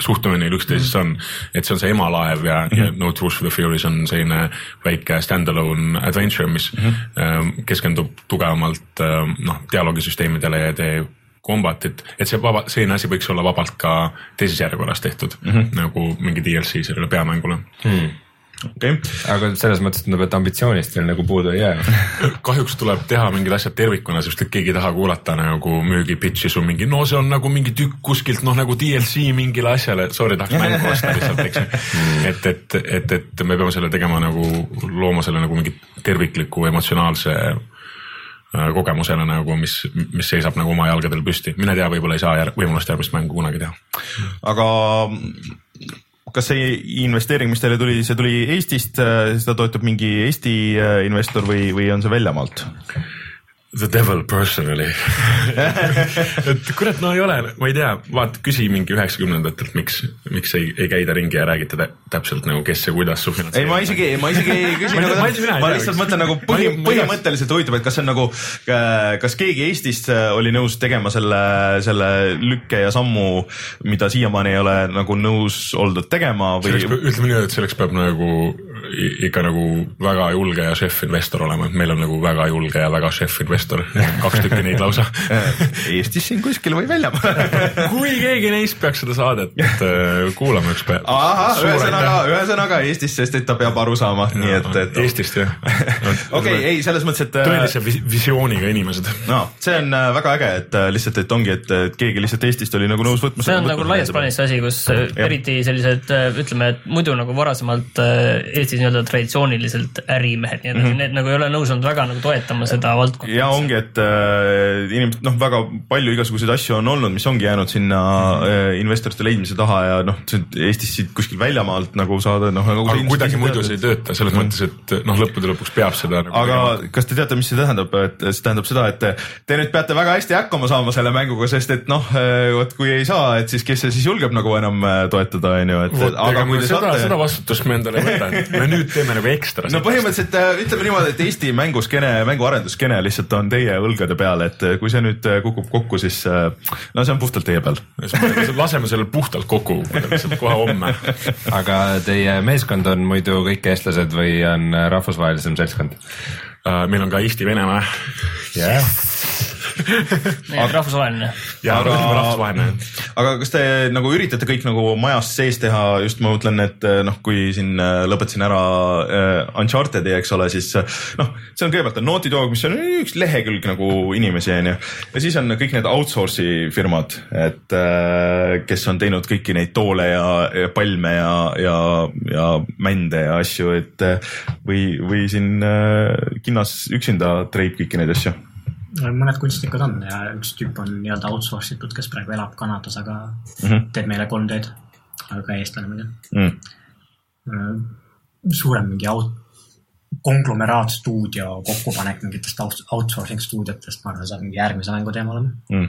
suhtumine neil üksteisesse on, et see on see emalaev ja mm, -hmm. ja No Truth for the Furies on selline väike stand-alone adventure, mis mm -hmm. keskendub tugevamalt ähm, noh, dialoogisüsteemidele ja tee kombatit, et see vaba, selline asi võiks olla vabalt ka teises järjekorras tehtud mm, -hmm. nagu mingi DLC sellele peamängule Hmm. okei, aga selles mõttes tundub, et ambitsioonist veel nagu puudu ei jää. *laughs* kahjuks tuleb teha mingid asjad tervikuna, sest et keegi ei taha kuulata nagu müügi pitch'i sul mingi, no see on nagu mingi tükk kuskilt noh, nagu DLC mingile asjale, sorry, tahaks mängu *laughs* osta lihtsalt, eks ju. et, et, et, et me peame selle tegema nagu, looma selle nagu mingi tervikliku emotsionaalse äh, kogemusena nagu, mis, mis seisab nagu oma jalgadel püsti, mine tea, võib-olla ei saa jär, võimalust järgmist mängu kunagi teha. aga kas see investeering, mis teile tuli, see tuli Eestist, seda toetab mingi Eesti äh, investor või, või on see väljamaalt? The devil personally. *laughs* Et kurat, no ei ole, ma ei tea, vaata, küsi mingi üheksakümnendatelt, miks, miks ei, ei käida ringi ja räägita tä täpselt nagu, kes ja kuidas su ei, ma isegi, ma isegi ei küsi Ma nagu ma ma tea, lihtsalt mõtlen nagu Ma põhi ma põhimõtteliselt huvitav, et kas see on nagu, kas keegi Eestist äh, oli nõus tegema selle, selle lükke ja sammu, mida siiamaani ei ole nagu nõus oldud tegema või ütleme nii, et selleks peab nagu ikka nagu väga julge ja šef-investor olema, et meil on nagu väga julge ja väga šef-investor, kaks tükki neid lausa. *laughs* Eestis siin kuskil või väljamaal. *laughs* kui keegi neist peaks seda saadet äh, kuulama üks päev. ühesõnaga, ühesõnaga Eestis, sest et ta peab aru saama, nii et, et Eestist jah. *laughs* okei, ei selles mõttes, et tõelise vis- visiooniga inimesed. no see on äh, väga äge, et äh, lihtsalt, et ongi, et keegi lihtsalt Eestist oli nagu nõus võtma. see on nagu laias plaanis see asi, kus äh, eriti sellised äh, ütleme, et muidu nagu varasemalt äh, Eestis nii-öelda traditsiooniliselt ärimehed nii edasi mm, -hmm. need nagu ei ole nõus olnud väga nagu toetama seda valdkonda. ja ongi, et äh, inimesed noh, väga palju igasuguseid asju on olnud, mis ongi jäänud sinna äh, investorite leidmise taha ja noh, Eestis siit kuskil väljamaalt nagu saada noh nagu. aga kuidagi muidu see ei tööta, selles mõttes, et noh, lõppude lõpuks peab seda nagu aga kas te teate, mis see tähendab, et see tähendab seda, et te nüüd peate väga hästi hakkama saama selle mänguga, sest et noh, vot kui ei saa, et siis kes see siis julgeb nagu enam äh, toetada, on ju, et seda, saate seda vastutust me endale ei võta, *laughs* *laughs* et me *laughs* nüüd teeme nagu ekstra. no põhimõtteliselt äh, ütleme niimoodi, et Eesti mänguskeene, mänguarenduskeene lihtsalt on teie õlgade peal, et äh, kui see nüüd äh, kukub kokku, siis äh, no see on puhtalt teie peal. laseme selle puhtalt kokku kohe homme. aga teie meeskond on muidu kõik eestlased või on rahvusvahelisem seltskond? Äh, meil on ka Eesti-Venemaa jah, rahvusvaheline. ja Aga- aga... rahvusvaheline. aga kas te nagu üritate kõik nagu majas sees teha, just ma mõtlen, et äh, noh, kui siin äh, lõpetasin ära Uncharted'i, eks ole, siis noh, see on kõigepealt on Naughty Dog, mis on üks lehekülg nagu inimesi, onju. ja siis on kõik need outsource'i firmad, et kes on teinud kõiki neid toole ja, ja palme ja, ja, ja mände ja asju, et või, või siin äh, kinnas üksinda treib kõiki neid asju mõned kunstnikud on ja üks tüüp on nii-öelda outsource itud, kes praegu elab Kanadas, aga mm. -hmm. teeb meile 3D-d, aga ka eestlane muidu. Mm. suurem mingi out-, konglomeraatstuudio kokkupanek mingitest out- outsourcing stuudiotest, ma arvan, see saab mingi järgmise mängu teema olema. Mm.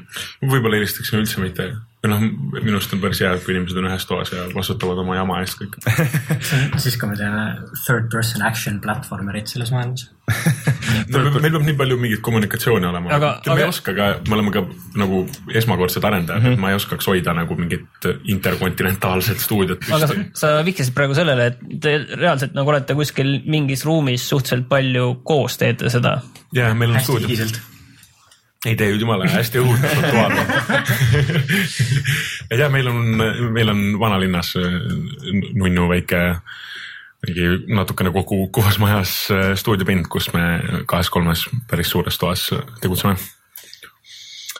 võib-olla eelistaksime üldse mitte, noh, minu arust on päris hea, kui inimesed on ühes toas ja vastutavad oma jama eest kõik. *laughs* siis, kui me teeme third person action platvormerit selles maailmas. *laughs* meil peab, meil peab nii palju mingit kommunikatsiooni olema, Aga- aga me ei oska ka, me oleme ka nagu esmakordsed arendajad mm, -hmm. et ma ei oskaks hoida nagu mingit interkontinentaalset stuudiot aga sa, sa vihjasid praegu sellele, et te reaalselt nagu olete kuskil mingis ruumis suhteliselt palju koos teete seda. jaa, meil on stuudio. Ei tee jumala hästi õhutatud toad. ei tea, meil on, meil on vanalinnas äh, nunnu väike mingi natukene kokku kukkuvas majas äh, stuudiopind, kus me kahes-kolmes päris suures toas tegutseme.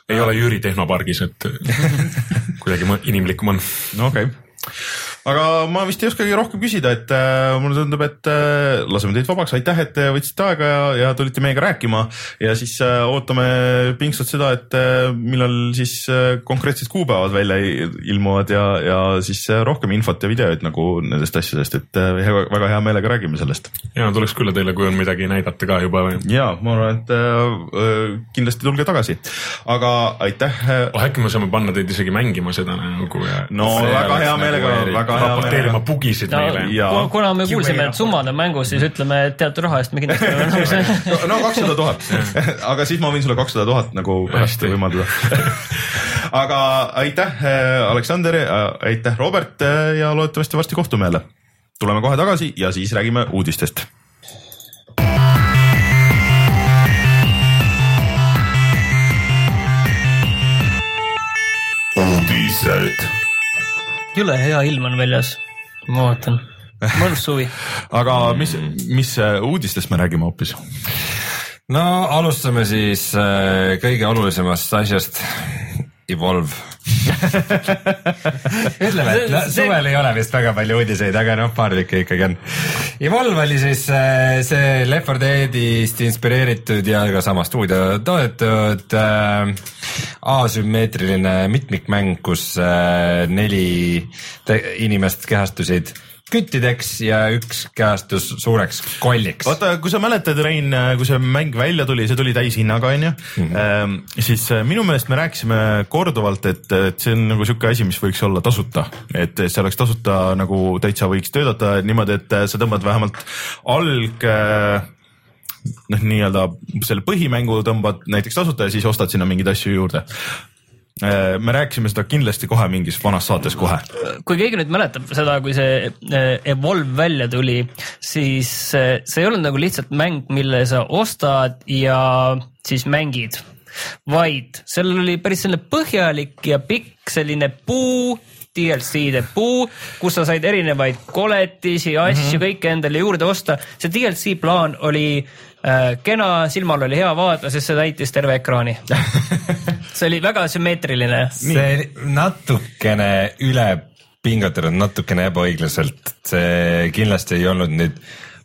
ei ole Jüri tehnopargis, et *laughs* kuidagi inimlikum on. no okei okay., aga ma vist ei oskagi rohkem küsida, et äh, mulle tundub, et äh, laseme teid vabaks, aitäh, et te võtsite aega ja, ja tulite meiega rääkima ja siis äh, ootame pingsalt seda, et äh, millal siis äh, konkreetsed kuupäevad välja ilmuvad ja, ja siis äh, rohkem infot ja videoid nagu nendest asjadest, et äh, väga hea meelega räägime sellest. ja tuleks külla teile, kui on midagi näidata ka juba. ja ma arvan, et äh, äh, kindlasti tulge tagasi, aga aitäh äh, oh, äkki me saame panna teid isegi mängima seda nagu ja no väga hea nagu meelega, eriti väga hea raporteerima bugisid no meile. Kuna me kuulsime, et summad on mängus, siis ütleme, et teatud raha eest me kindlasti oleme nõus. no kakssada tuhat, *laughs* aga siis ma võin sulle kakssada tuhat nagu pärast võimaldada. *laughs* aga aitäh, Aleksander, aitäh, Robert ja loodetavasti varsti kohtume jälle. tuleme kohe tagasi ja siis räägime uudistest. uudised. Jõle hea ilm on väljas, ma vaatan, mõnus suvi. *laughs* aga mis, mis äh, uudistest me räägime hoopis? no alustame siis äh, kõige olulisemast asjast, Evolve. *laughs* ütleme, et no, suvel ei ole vist väga palju uudiseid, aga noh, paar tükki ikkagi on. Evolve oli siis äh, see Left 4 Deadist inspireeritud ja ka sama stuudio toodetud äh, asümmeetriline mitmikmäng, kus äh, neli inimest kehastusid küttideks ja üks kehastus suureks kolliks. vaata, kui sa mäletad, Rein, kui see mäng välja tuli, see tuli täishinnaga, onju. siis äh, minu meelest me rääkisime korduvalt, et, et see on nagu sihuke asi, mis võiks olla tasuta, et see oleks tasuta nagu täitsa võiks töötada niimoodi, et äh, sa tõmbad vähemalt alg äh, noh, nii-öelda selle põhimängu tõmbad näiteks tasuta ja siis ostad sinna mingeid asju juurde me rääkisime seda kindlasti kohe mingis vanas saates kohe. kui keegi nüüd mäletab seda, kui see äh, Evolve välja tuli, siis äh, see ei olnud nagu lihtsalt mäng, mille sa ostad ja siis mängid, vaid seal oli päris selline põhjalik ja pikk selline puu DLC-de puu, kus sa said erinevaid koletisi, asju mm -hmm. kõike endale juurde osta. see DLC plaan oli äh, kena, silmal oli hea vaadata, sest see täitis terve ekraani. *laughs* see oli väga sümmeetriline. see natukene üle pingutatud, natukene ebaõiglaselt, see kindlasti ei olnud nüüd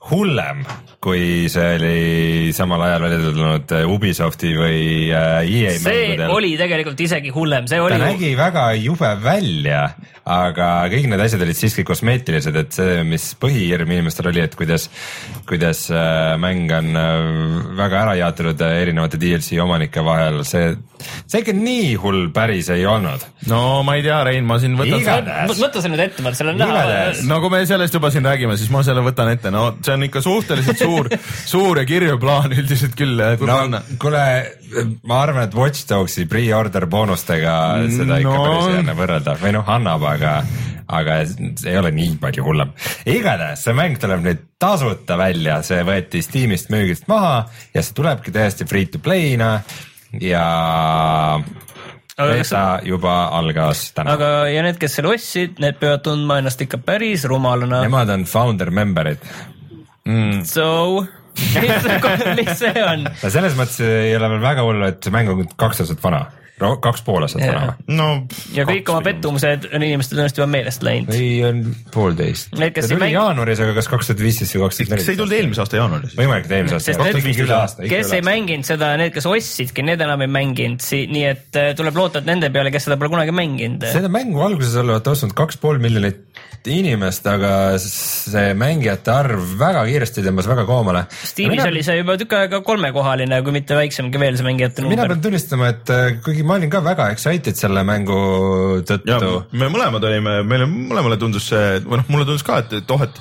hullem, kui see oli samal ajal välja tulnud Ubisofti või äh, EA see mängudel. oli tegelikult isegi hullem, see ta oli, nägi väga jube välja, aga kõik need asjad olid siiski kosmeetilised, et see, mis põhihirm inimestel oli, et kuidas, kuidas äh, mäng on äh, väga ära jaotatud äh, erinevate DLC omanike vahel, see, see ikka nii hull päris ei olnud. no ma ei tea, Rein, ma siin võtan. võta see nüüd ette, vaata seal on näha no kui me sellest juba siin räägime, siis ma selle võtan ette, no see on ikka suhteliselt suur, suur ja kirju plaan üldiselt küll, kui no kuule, ma arvan, et Watch Dogsi pre-order boonustega seda ikka No. päris ei anna võrrelda või noh, annab, aga, aga see ei ole nii palju hullem. igatahes see mäng tuleb nüüd tasuta välja, see võeti Steamist müügist maha ja see tulebki täiesti free to play'na ja beta juba algas täna. aga, ja need, kes selle ostsid, need peavad tundma ennast ikka päris rumalana. Nemad on founder member'id. So, mis see on? *laughs* no selles mõttes ei ole veel väga hullu, et see mäng on kaks aastat vana, kaks pool aastat vana no ja kõik oma pettumused on inimestel tõenäoliselt juba meelest läinud. või on poolteist. Kes ei tuli mängi- jaanuaris, aga kas kaks tuhat viisteist või kaks tuhat kas see ei tulnud eelmise aasta jaanuaris? võimalik, et eelmise aasta, aasta. kes ei mänginud seda, need, kes ostsidki, need enam ei mänginud, nii et äh, tuleb loota, et nende peale, kes seda pole kunagi mänginud. seda mängu alguses olevat ostnud kaks pool miljonit inimest, aga see mängijate arv väga kiiresti tõmbas väga koomale. Steamis oli see juba tükk aega kolmekohaline, kui mitte väiksemgi veel see mängijate mina number pean. tunnistama, et äh, kuigi ma olin ka väga excited selle mängu tõttu, me mõlemad olime, meile mõlemale tundus see, või noh, mulle tundus ka, et, et oh, et,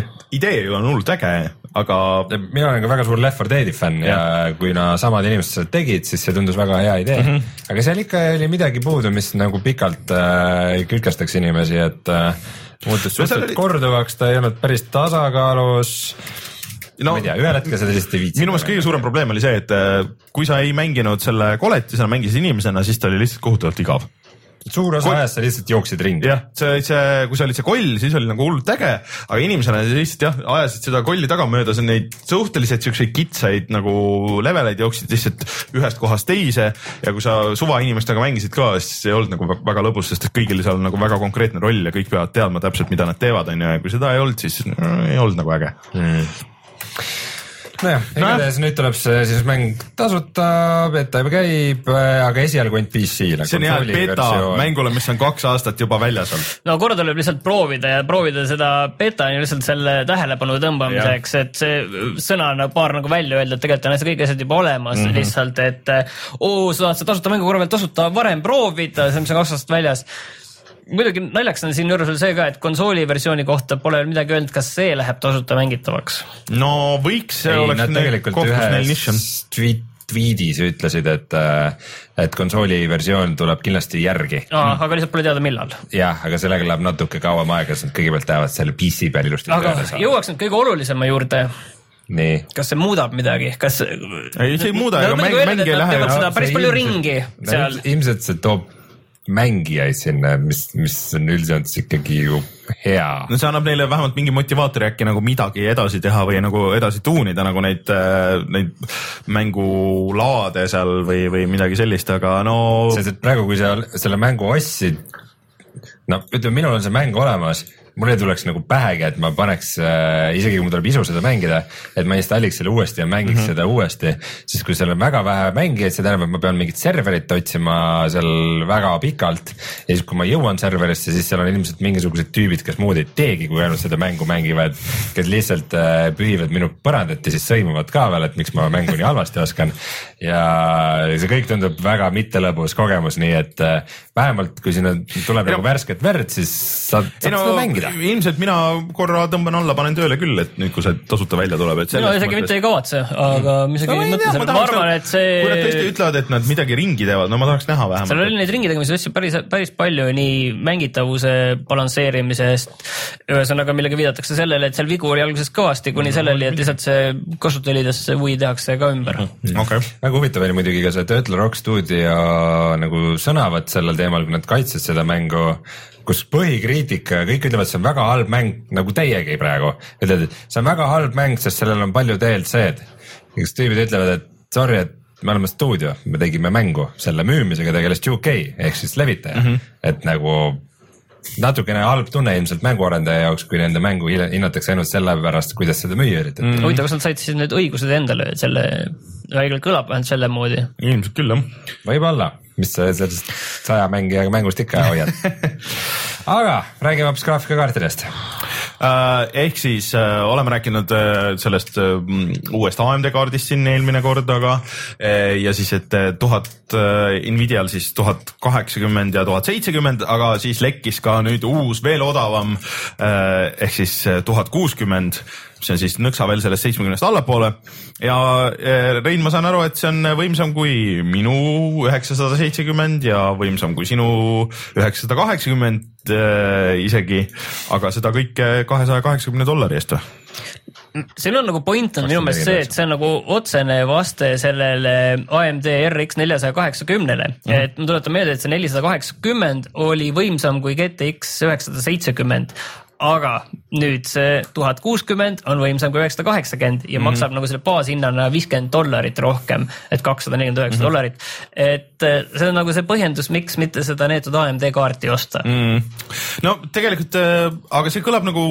et idee on hullult äge, aga mina olen ka väga suur Left 4 Dead'i fänn ja, ja kuna samad inimesed seda tegid, siis see tundus väga hea idee mm. -hmm. aga seal ikka oli midagi puudu, mis nagu pikalt äh, külkestaks inimesi, et äh, muutus suhteliselt oli- korduvaks, ta ei olnud päris tasakaalus no,. ma ei tea, ühel hetkel seda lihtsalt ei viitsinud. minu meelest kõige suurem probleem oli see, et äh, kui sa ei mänginud selle koletisena, mängisid inimesena, siis ta oli lihtsalt kohutavalt igav. suur osa ajast sa lihtsalt jooksid ringi. jah, see, see, kui sa olid see koll, siis oli nagu hullult äge, aga inimesena sa lihtsalt jah, ajasid seda kolli tagamööda, on neid suhteliselt siukseid kitsaid nagu leveleid jooksid lihtsalt ühest kohast teise ja kui sa suvainimestega mängisid ka, siis ei olnud nagu vä- väga lõbus, sest et kõigil seal on nagu väga konkreetne roll ja kõik peavad teadma täpselt, mida nad teevad, onju, ja kui seda ei olnud, siis ei olnud nagu äge. nojah, igatahes nüüd tuleb see siis mäng tasuta, beta juba käib, aga esialgu ainult PC-le. see on hea beta mängule, mis on kaks aastat juba väljas olnud. no korra tuleb lihtsalt proovida ja proovida seda beta on ju lihtsalt selle tähelepanu tõmbamiseks, et see sõna nagu paar nagu välja öelda, et tegelikult on asja kõik asjad juba olemas mm -hmm. lihtsalt, et oo, sa tahad seda tasuta mängu korra veel tasuta varem proovida, see, mis on kaks aastat väljas muidugi naljakas on siinjuures veel see ka, et konsooli versiooni kohta pole veel midagi öeldud, kas see läheb tasuta mängitavaks. no võiks, see ei, oleks tegelikult koht, kus neil nišš on. ühes tweet, tweetis ütlesid, et, et konsooli versioon tuleb kindlasti järgi. Ah, aga lihtsalt pole teada, millal. jah, aga sellega läheb natuke kauem aega, sest nad kõigepealt tahavad selle PC peal ilusti aga tööle saada. jõuaks nüüd kõige olulisema juurde, nii. kas see muudab midagi, kas? ei, see ei muuda, ega mäng, mäng ei lähe No, päris palju ringi no seal. ilmselt see toob mängijaid sinna, mis, mis on üldiselt ikkagi ju hea. no see annab neile vähemalt mingi motivaatori äkki nagu midagi edasi teha või nagu edasi tuunida nagu neid, neid mängulaade seal või, või midagi sellist, aga no sest et praegu, kui sa selle mängu ostsid, no ütleme, minul on see mäng olemas, mul ei tuleks nagu pähegi, et ma paneks äh,, isegi kui mul tuleb isu seda mängida, et ma installiks selle uuesti ja mängiks mm -hmm. seda uuesti, siis kui seal on väga vähe mängijaid, see tähendab, et ma pean mingit serverit otsima seal väga pikalt ja siis, kui ma jõuan serverisse, siis seal on ilmselt mingisugused tüübid, kes muud ei teegi, kui ainult seda mängu mängivad, kes lihtsalt äh, pühivad minu põrandat ja siis sõimavad ka veel, et miks ma mängu nii halvasti oskan ja see kõik tundub väga mittelõbus kogemus, nii et äh, vähemalt kui sinna tuleb Ja- nagu värsket verd, siis saad, saad ei no seda mängida. Ilmselt mina korra tõmban alla, panen tööle küll, et nüüd, kui see tasuta välja tuleb, et mina isegi mitte ei kavatse, aga ma isegi ei mõtle selle, ma arvan, et kui nad tõesti see ütlevad, et nad midagi ringi teevad, no ma tahaks näha seal oli vähemalt. neid ringi tegemise asju päris, päris palju nii mängitavuse balansseerimisest. ühesõnaga, millega viidatakse sellele, et seal vigu oli alguses kõvasti, kuni selleni, et lihtsalt see kasutajaliidesse Wii tehakse ka ümber. okei, väga huvitav oli muidugi ka see Turtle Rock stuudio nagu sõnavõtt sellel teemal, kui nad kaitsesid seda mängu kus põhikriitika ja kõik ütlevad, see on väga halb mäng, nagu teiegi praegu, ütled, et see on väga halb mäng, sest sellel on palju DLC-d. ja siis tüübid ütlevad, et sorry, et me oleme stuudio, me tegime mängu, selle müümisega tegeles 2K ehk siis levitaja mm, -hmm. et nagu natukene halb tunne ilmselt mänguarendaja jaoks, kui nende mängu hinnatakse ainult selle pärast, kuidas seda müüa üritati mm.. huvitav, kas nad said siis need õigused endale, et selle, kõlab vähemalt selle moodi. ilmselt küll jah. võib-olla, mis sa sellest saja mängijaga mängust ikka hoiad. *laughs* aga räägime hoopis graafikakaartidest. Äh, ehk siis äh, oleme rääkinud äh, sellest äh, uuest AMD kaardist siin eelmine kord, aga äh, ja siis, et tuhat äh, Nvidial siis tuhat kaheksakümmend ja tuhat seitsekümmend, aga siis lekkis ka nüüd uus veel odavam äh, ehk siis tuhat kuuskümmend mis on siis nõksa veel sellest seitsmekümnest allapoole. Ja äh, Rein, ma saan aru, et see on võimsam kui minu üheksasada seitsekümmend ja võimsam kui sinu üheksasada kaheksakümmend äh, isegi, aga seda kõike kahesaja kaheksakümne dollari eest või? siin on nagu point on minu meelest see, et see on nagu otsene vaste sellele AMD RX neljasaja kaheksakümnele, et ma tuletan meelde, et see nelisada kaheksakümmend oli võimsam kui GTX üheksasada seitsekümmend aga nüüd see tuhat kuuskümmend on võimsam kui üheksasada kaheksakümmend ja maksab nagu selle baashinnana viiskümmend dollarit rohkem, et kakssada nelikümmend üheksa dollarit. et eh, see on nagu see põhjendus, miks mitte seda neetud AMD kaarti osta mm.. no tegelikult, aga see kõlab nagu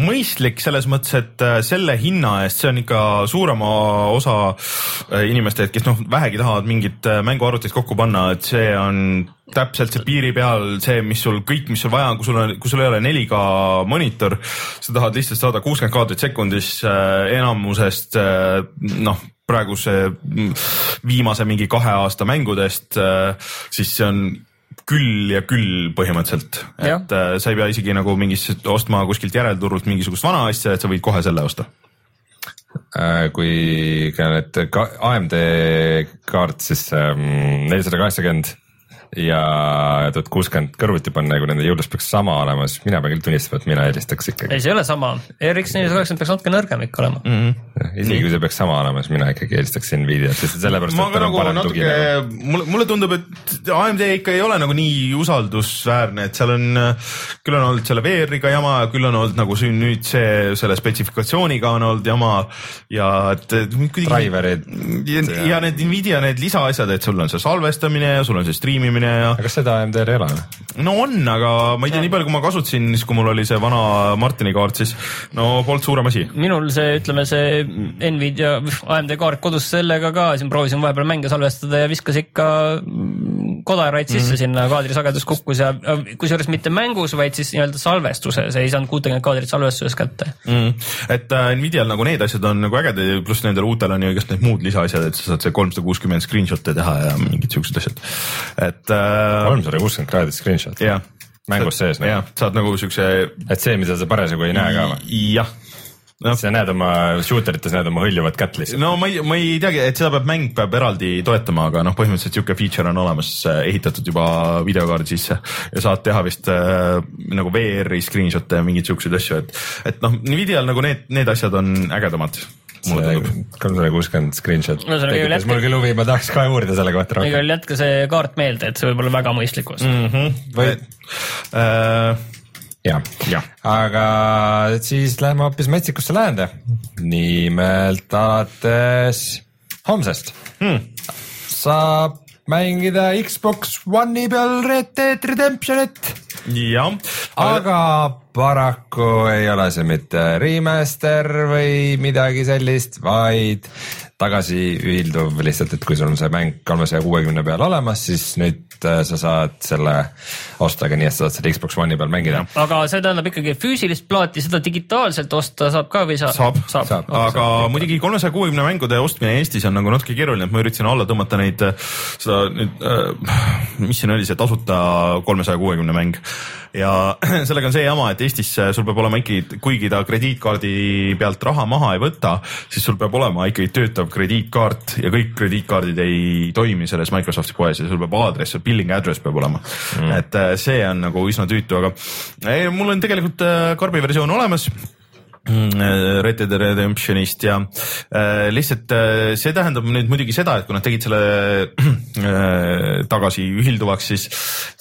mõistlik selles mõttes, et äh, selle hinna eest, see on ikka suurema osa äh, inimeste, kes noh, vähegi tahavad mingit äh, mänguarvutit kokku panna, et see on täpselt see piiri peal see, mis sul kõik, mis sul vaja on, kui sul on, kui sul ei ole 4K monitor, sa tahad lihtsalt saada kuuskümmend kaadrit sekundis äh, enamusest äh, noh, praeguse mm, viimase mingi kahe aasta mängudest äh,, siis see on küll ja küll põhimõtteliselt, et äh, sa ei pea isegi nagu mingis ostma kuskilt järelturult mingisugust vana asja, et sa võid kohe selle osta. Äh, kui ka need ka AMD kaart siis ähm, nelisada kaheksakümmend ja tuhat kuuskümmend kõrvuti panna ja kui nende jõudlus peaks sama olema, siis mina pean küll tunnistama, et mina eelistaks ikkagi ei, see ei ole sama, RX nelisada kaheksakümmend peaks natuke nõrgem ikka olema mm. -hmm. isegi kui see peaks sama olema, siis mina ikkagi eelistaks Nvidiat lihtsalt sellepärast, ma et ka tal on nagu parem tugi nagu. natuke, mulle, mulle tundub, et AMD ikka ei ole nagu nii usaldusväärne, et seal on, küll on olnud selle VR-iga jama ja küll on olnud nagu siin nüüd see selle spetsifikatsiooniga on olnud jama ja et. Driverid ja, ja need Nvidia need lisaasjad, et sul on see salvestamine ja sul on see striimimine ja aga kas seda AMD-l ei ole? no on, aga ma ei tea, nii palju, kui ma kasutasin, siis kui mul oli see vana Martini kaart, siis no polnud suurem asi. minul see, ütleme see Nvidia AMD kaart kodus sellega ka, siin proovisin vahepeal mänge salvestada ja viskas ikka kodaraid sisse mm -hmm. sinna, kaadrisagedus kukkus ja kusjuures mitte mängus, vaid siis nii-öelda salvestuses, ei saanud kuutekümmet kaadrit salvestuses kätte. mm.. et äh, Nvidial nagu need asjad on nagu ägedad ja pluss nendel uutel on ju igast need muud lisaasjad, et sa saad see kolmsada kuuskümmend screenshot'e teha ja mingid siuksed asjad. et äh, kolmsada kuuskümmend kraadi screenshot jah. mängus sees nagu, jah, saad nagu siukse. et see, mida sa parasjagu ei näe ka või? jah, noh sa näed oma shooter ites näed oma hõljuvat kätt lihtsalt. no ma ei, ma ei teagi, et seda peab mäng peab eraldi toetama, aga noh, põhimõtteliselt siuke feature on olemas äh, ehitatud juba videokaardi sisse ja saad teha vist äh, nagu VR-i screenshot'e ja mingeid siukseid asju, et, et noh, Nvidial nagu need, need asjad on ägedamad. mulle tundub. kolmsada kuuskümmend screenshot Ühesõnaga, tekitas mul küll huvi, ma tahaks ka uurida selle kohta igal rohkem. juhul jätke see kaart meelde, et see võib olla väga mõistlik ost mm.. või Äh, jah, jah, aga siis läheme hoopis metsikusse läände. nimelt alates homsest. Hmm. saab mängida Xbox One'i peal Red Dead Redemptionit, jah, aga paraku ei ole see mitte remaster või midagi sellist, vaid tagasi ühilduv lihtsalt, et kui sul on see mäng kolmesaja kuuekümne peal olemas, siis nüüd äh, sa saad selle osta ka nii, et sa saad selle Xbox One'i peal mängida. aga see tähendab ikkagi füüsilist plaati, seda digitaalselt osta saab ka või ei saa? saab, saab. saab. aga muidugi kolmesaja kuuekümne mängude ostmine Eestis on nagu natuke keeruline, et ma üritasin alla tõmmata neid, seda nüüd äh,, mis siin oli see tasuta kolmesaja kuuekümne mäng ja *clears throat* sellega on see jama, et Eestis sul peab olema ikkagi, kuigi ta krediitkaardi pealt raha maha ei võta, siis sul peab olema ikkagi töötav krediitkaart ja kõik krediitkaardid ei toimi selles Microsofti poes ja sul peab aadress, billing address peab olema mm.. et äh, see on nagu üsna tüütu, aga ei, mul on tegelikult äh, karbi versioon olemas Red Dead Redemptionist ja äh, lihtsalt äh, see tähendab nüüd muidugi seda, et kui nad tegid selle äh, tagasi ühilduvaks, siis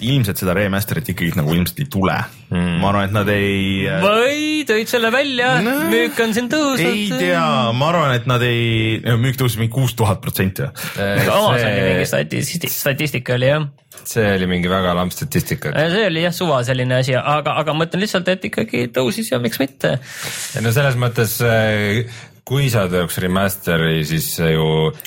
ilmselt seda remaster'it ikkagi nagu ilmselt ei tule mm.. ma arvan, et nad ei äh, või tõid selle välja No, müük on siin tõusnud. ei tea, ma arvan, et nad ei, müük tõusis mingi kuus tuhat protsenti. Amazoni mingi statistika, statistika oli jah. See oli mingi väga lamp statistika. see oli jah suva selline asi, aga, aga ma ütlen lihtsalt, et ikkagi tõusis ja miks mitte. no selles mõttes, kui sa teeks remaster'i, siis see ju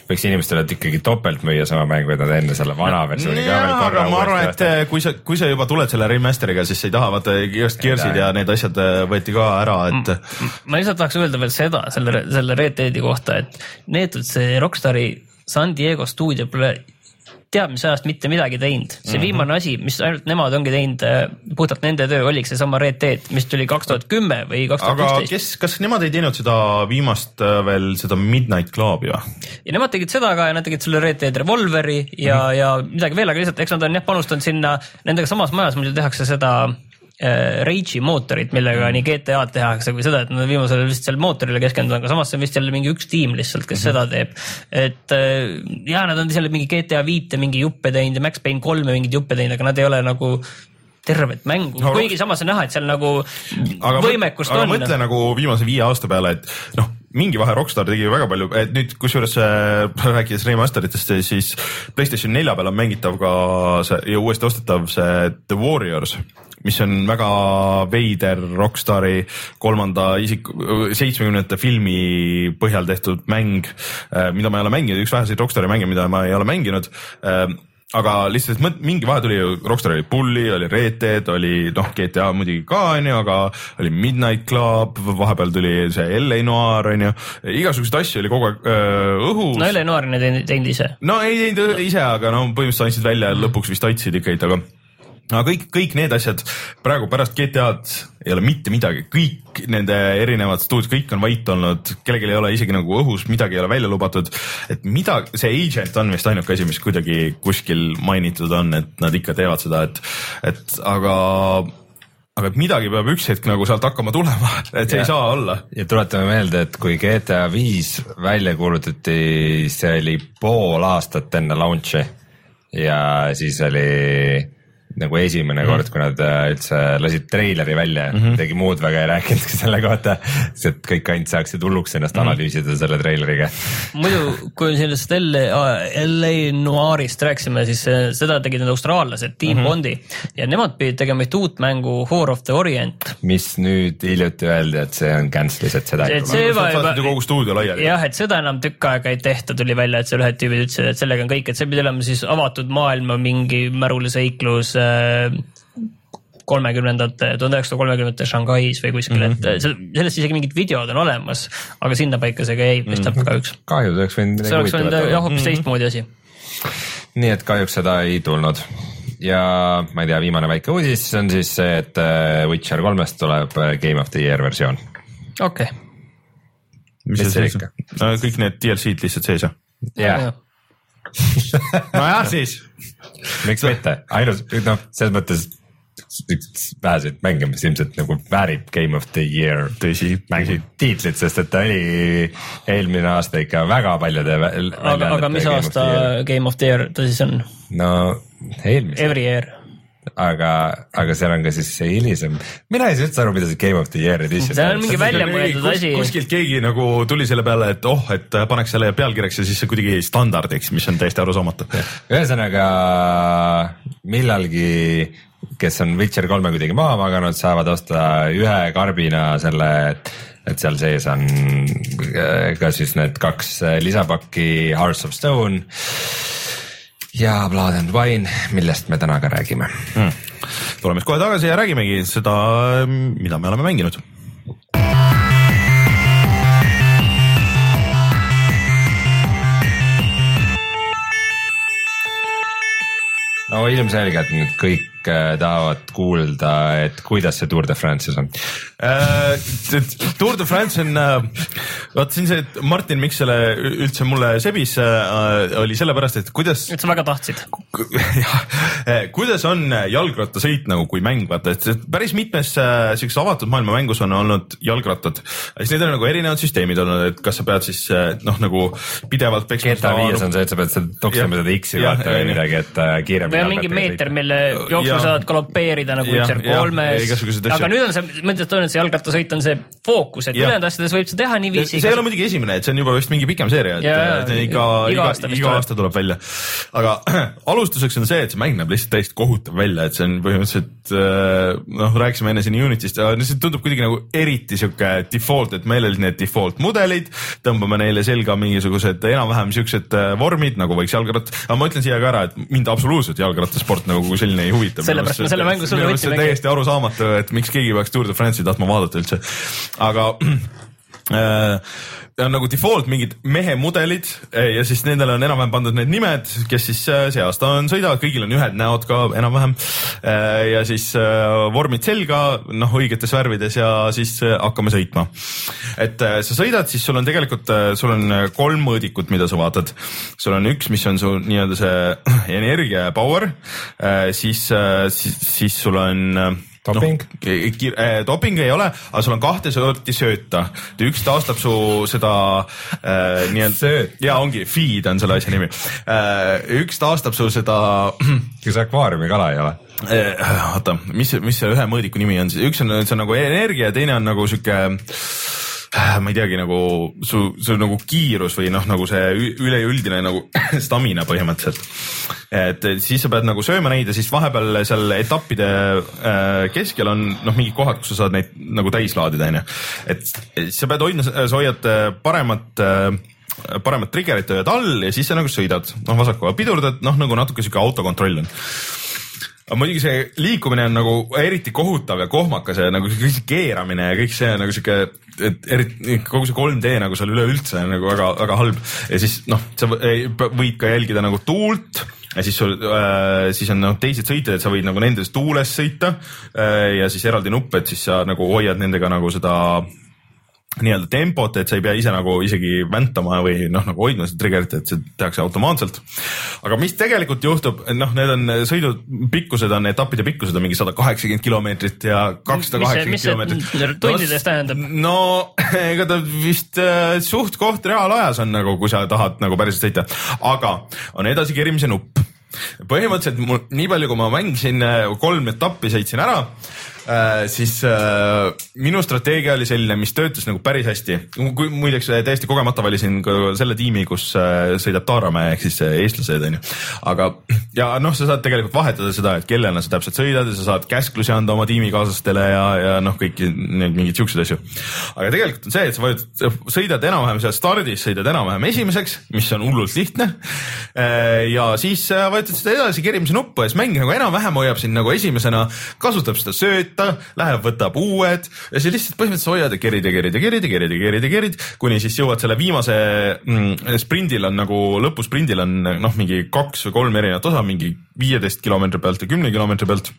võiks inimestele ikkagi topelt müüa sama mängu, et nad enne selle vana versiooni ka veel korra aga ma arvan, et äh, kui sa, kui sa juba tuled selle remaster'iga, siis sa ei taha, vaata igast Gearsid ja need asjad äh, võeti ka ära, et ma lihtsalt tahaks öelda veel seda selle, selle Red Deadi kohta, et neetud see Rockstari San Diego stuudio mis ajast mitte midagi teinud, see mm -hmm. viimane asi, mis ainult nemad ongi teinud, puhtalt nende töö oligi seesama Red Dead, mis tuli kaks tuhat kümme või kaks tuhat aga üksteist. kes, kas nemad ei teinud seda viimast äh, veel seda Midnight Clubi või? ja nemad tegid seda ka ja nad tegid selle Red Dead Revolveri ja mm, -hmm. ja midagi veel, aga lihtsalt eks nad on jah panustanud sinna, nendega samas majas muidu tehakse seda äh, Rage'i mootorit, millega nii GTA-d tehakse kui seda, et nad viimasel ajal vist seal mootorile keskendunud, aga samas see on vist jälle mingi üks tiim lihtsalt, kes mm -hmm. seda teeb. et äh, ja nad on seal mingi GTA viite mingi juppe teinud ja Max Payne kolme mingeid juppe teinud, aga nad ei ole nagu tervet mängu No, kuigi samas on näha, et seal nagu aga võimekust aga on. mõtle nagu viimase viie aasta peale, et noh, mingi vahe Rockstar tegi väga palju, et nüüd kusjuures äh, *laughs* rääkides remasteritest, siis Playstation nelja peal on mängitav ka see ja uuesti ostetav see The Warriors mis on väga veider Rockstari kolmanda isiku, seitsmekümnendate filmi põhjal tehtud mäng, mida ma ei ole mänginud, üks väheseid Rockstari mänge, mida ma ei ole mänginud aga lihtsalt mingi vahe tuli ju, Rockstar oli Bully, oli Red Dead, oli noh, GTA muidugi ka onju, aga oli Midnight Club, vahepeal tuli see LA Noir onju, igasuguseid asju oli kogu aeg öö, õhus no Eleonor on neid teinud ise. no ei teinud ise, aga no põhimõtteliselt andsid välja ja lõpuks vist aitasid ikkagi, aga aga kõik, kõik need asjad praegu pärast GTA-d ei ole mitte midagi, kõik nende erinevad stuudiod, kõik on vait olnud, kellelgi ei ole isegi nagu õhus midagi ei ole välja lubatud. et mida, see agent on vist ainuke asi, mis kuidagi kuskil mainitud on, et nad ikka teevad seda, et, et aga aga et midagi peab üks hetk nagu sealt hakkama tulema, *laughs* et see Ja. ei saa olla. ja tuletame meelde, et kui GTA viis välja kuulutati, see oli pool aastat enne launch'i ja siis oli nagu esimene mm -hmm. kord, kui nad äh, üldse lasid treileri välja mm, -hmm. midagi muud väga ei rääkinudki *laughs* selle kohta, sest et kõik ainult saaksid hulluks ennast mm -hmm. analüüsida selle treileriga. muidu, kui sellest LA, LA Noirist rääkisime, siis äh, seda tegid need austraallased, Team mm -hmm. Bondi ja nemad pidid tegema ühte uut mängu War of the Orient. mis nüüd hiljuti öeldi, et see on cancel'is, et seda Et see-. juba- saatsid ju kogu stuudio laiali. jah, et seda enam tükk aega ei tehta, tuli välja, et seal ühed tüübid ütlesid, et sellega on kõik, et see pidi olema siis avatud maailma mingi märulisõiklus äh, kolmekümnendate, tuhande üheksasaja kolmekümnendate Shanghais või kuskil mm, -hmm. et seal- sellest isegi mingid videod on olemas, aga sinnapaika see ka jäi paistab mm -hmm. kahjuks. kahju, see oleks võinud see oleks võinud jah, olla. hoopis teistmoodi asi. nii et kahjuks seda ei tulnud ja ma ei tea, viimane väike uudis on siis see, et äh, Witcher kolmest tuleb äh, Game of the Year versioon. okei. mis mis see see sees on? kõik need DLC-d lihtsalt sees jah? jah, *laughs* nojah siis. miks mitte, ainus, noh, selles mõttes üks väheseid mänge, mis ilmselt nagu väärib Game of the Year tõsi, mängu tiitlit, sest et ta oli eelmine aasta ikka väga paljude. aga, aga mis aasta Game of the Year ta siis on? no eelmise, Every year. aga, aga seal on ka siis see hilisem, mina ei saa üldse aru, mida see Game of the Year edition see on mingi välja mõeldud asi. kuskilt keegi nagu tuli selle peale, et oh, et paneks selle pealkirjaks ja siis see kuidagi standardiks, mis on täiesti arusaamatu. ühesõnaga millalgi, kes on Witcher kolme kuidagi maha maganud, saavad osta ühe karbina selle et seal sees on äh, ka siis need kaks äh, lisapakki Hearts of Stone ja Blood and Wine, millest me täna ka räägime. Mm.. tuleme siis kohe tagasi ja räägimegi seda, mida me oleme mänginud. No ilmselgelt nüüd kõik äh, tahavad kuulda, et kuidas see Tour de France'is on äh,. Tour de France on äh,, vaat siin see, et Martin, miks selle üldse mulle sebis äh,, oli sellepärast, et kuidas. et sa väga tahtsid. *laughs* kuidas on jalgrattasõit nagu kui mäng, vaata, et päris mitmes siukses avatud maailma mängus on olnud jalgrattad. siis need on nagu erinevad süsteemid olnud, et kas sa pead siis noh, nagu pidevalt peksma. GTA viies on see, et sa pead seal toksima seda X-i vaata või midagi, et kiiremini või on mingi meeter, mille jooksul saad galopeerida nagu Witcher kolmes. aga nüüd on see, ma ütlen, et see jalgrattasõit on see fookus, et ülejäänud asjades võib seda teha niiviisi. see ei ole muidugi esimene, et see on juba vist mingi pikem seeria, et iga, iga, iga, aasta, iga aasta tuleb välja. aga *clears throat* alustuseks on see, et see mäng näeb lihtsalt täiesti kohutav välja, et see on põhimõtteliselt noh, rääkisime enne siin Unity'st ja see tundub kuidagi nagu eriti sihuke default, et meil olid need default mudelid, tõmbame neile selga mingisugused enam-vähem siuksed vormid nagu võiks jalgratt, aga ma ütlen siia ka ära, et mind absoluutselt jalgrattasport nagu selline ei huvita. Sellepärast ma selle mängu sulle võtsin. täiesti arusaamatu, et miks keegi peaks Tour de France'i tahtma vaadata üldse, aga on nagu default mingid mehemudelid ja siis nendele on enam-vähem pandud need nimed, kes siis see aasta on, sõidavad, kõigil on ühed näod ka enam-vähem. ja siis vormid selga, noh õigetes värvides ja siis hakkame sõitma. et sa sõidad, siis sul on tegelikult, sul on kolm mõõdikut, mida sa vaatad. sul on üks, mis on su nii-öelda see *laughs* energia power, siis, siis, siis sul on doping no,? Eh, doping ei ole, aga sul on kahte sorti sööta. üks taastab su seda äh, nii-öelda, ja ongi, feed on selle asja nimi äh,. üks taastab su seda. *clears throat* kas akvaariumi kala ei ole? oota, mis, mis see ühe mõõdiku nimi on siis, üks on, see on nagu energia, teine on nagu sihuke ma ei teagi, nagu su, su nagu kiirus või noh, nagu see üleüldine nagu *laughs* stamina põhimõtteliselt. et siis sa pead nagu sööma neid ja siis vahepeal seal etappide äh, keskel on noh, mingid kohad, kus sa saad neid nagu täis laadida, onju. et sa pead hoidma, sa hoiad äh, paremat äh, paremat trigger'it hoiad all ja siis sa nagu sõidad, noh vasakule pidurdad, noh nagu natuke sihuke autokontroll on aga muidugi see liikumine on nagu eriti kohutav ja kohmakas ja nagu see keeramine ja kõik see nagu sihuke, et eriti kogu see 3D nagu seal üleüldse on nagu väga-väga halb. Ja siis noh, sa võid ka jälgida nagu tuult ja siis sul äh,, siis on noh teised sõitjad, sa võid nagu nendes tuules sõita äh, ja siis eraldi nupp, et siis sa nagu hoiad nendega nagu seda nii-öelda tempot, et sa ei pea ise nagu isegi väntama või noh, nagu hoidma seda trigger'it, et see tehakse automaatselt. aga mis tegelikult juhtub, noh, need on sõidu pikkused on, etappide pikkused on mingi sada kaheksakümmend kilomeetrit ja kakssada kaheksakümmend kilomeetrit. tundides tähendab? no *laughs* ega ta vist äh, suht-koht reaalajas on nagu, kui sa tahad nagu päriselt sõita, aga on edasikerimise nupp põhimõtteliselt mul nii palju, kui ma mängisin, kolm etappi sõitsin ära äh,, siis äh, minu strateegia oli selline, mis töötas nagu päris hästi. kui muideks äh, täiesti kogemata valisin selle tiimi, kus äh, sõidab Taaramäe ehk siis äh, eestlased onju. aga ja noh, sa saad tegelikult vahetada seda, et kellena sa täpselt sõidad ja sa saad käsklusi anda oma tiimikaaslastele ja, ja noh, kõiki neid mingeid siukseid asju. aga tegelikult on see, et sa vajutad, sõidad enam-vähem seal stardis, sõidad enam-vähem esimeseks, mis on hullult lihtne. Äh, ja siis vajutad seda edasi kerimise nuppu ja siis mäng nagu enam-vähem hoiab sind nagu esimesena, kasutab seda sööt võtta, läheb, võtab uued ja siis lihtsalt põhimõtteliselt hoiad ja kerid ja kerid ja kerid ja kerid ja kerid ja kerid, kuni siis jõuad selle viimase mm, sprindil on nagu lõpusprindil on noh, mingi kaks või kolm erinevat osa, mingi viieteist kilomeetri pealt ja kümne kilomeetri pealt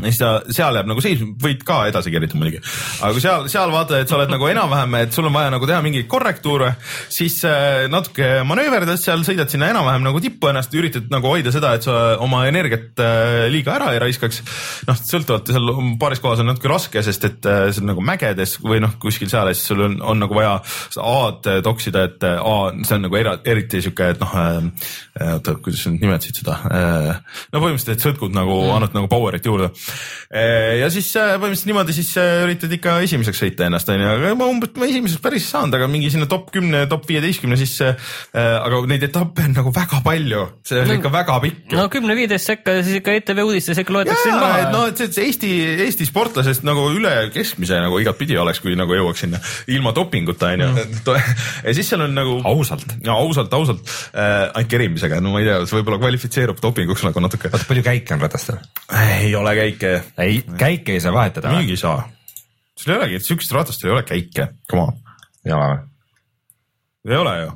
ja siis ta seal jääb nagu seisma, võid ka edasi kerida muidugi. aga kui seal, seal vaata, et sa oled nagu enam-vähem, et sul on vaja nagu teha mingeid korrektuure, siis äh, natuke manööverdad seal, sõidad sinna enam-vähem nagu tippu ennast, üritad nagu hoida seda, et sa oma energiat äh, liiga ära ei raiskaks. noh, sõltuvalt seal paaris kohas on natuke raske, sest et äh, see on nagu mägedes või noh, kuskil seal ja siis sul on, on nagu vaja A-d toksida, et A, see on nagu era, eriti sihuke, et noh oota, kuidas sa nüüd nimetasid seda no põhimõtteliselt, et sõdkud nagu mm. annavad nagu power'it juurde ja siis äh, põhimõtteliselt niimoodi siis äh, üritad ikka esimeseks sõita ennast onju, aga ma umbes ma esimeseks päris ei saanud, aga mingi sinna top kümne, top viieteistkümne sisse äh,. aga neid etappe on nagu väga palju, see on ikka väga pikk no kümne-viieteist sekka ja siis ikka ETV uudistes ikka loetakse sind maha et. no et see see Eesti, Eesti sportlasest nagu üle keskmise nagu igatpidi oleks, kui nagu jõuaks sinna ilma dopinguta onju mm.. *laughs* ja siis seal on nagu. ausalt. no ausalt, ausalt äh,, ainult kerimisega, no ma ei tea, see võib-olla kvalifitseerub dopinguks nagu natuke. oota, palju käike on ratastel? ei ole käike, ei, käike ei saa vahetada. mingi ei saa. sul ei olegi, siukest ratast ei ole käike, come on, jama või? ei ole ju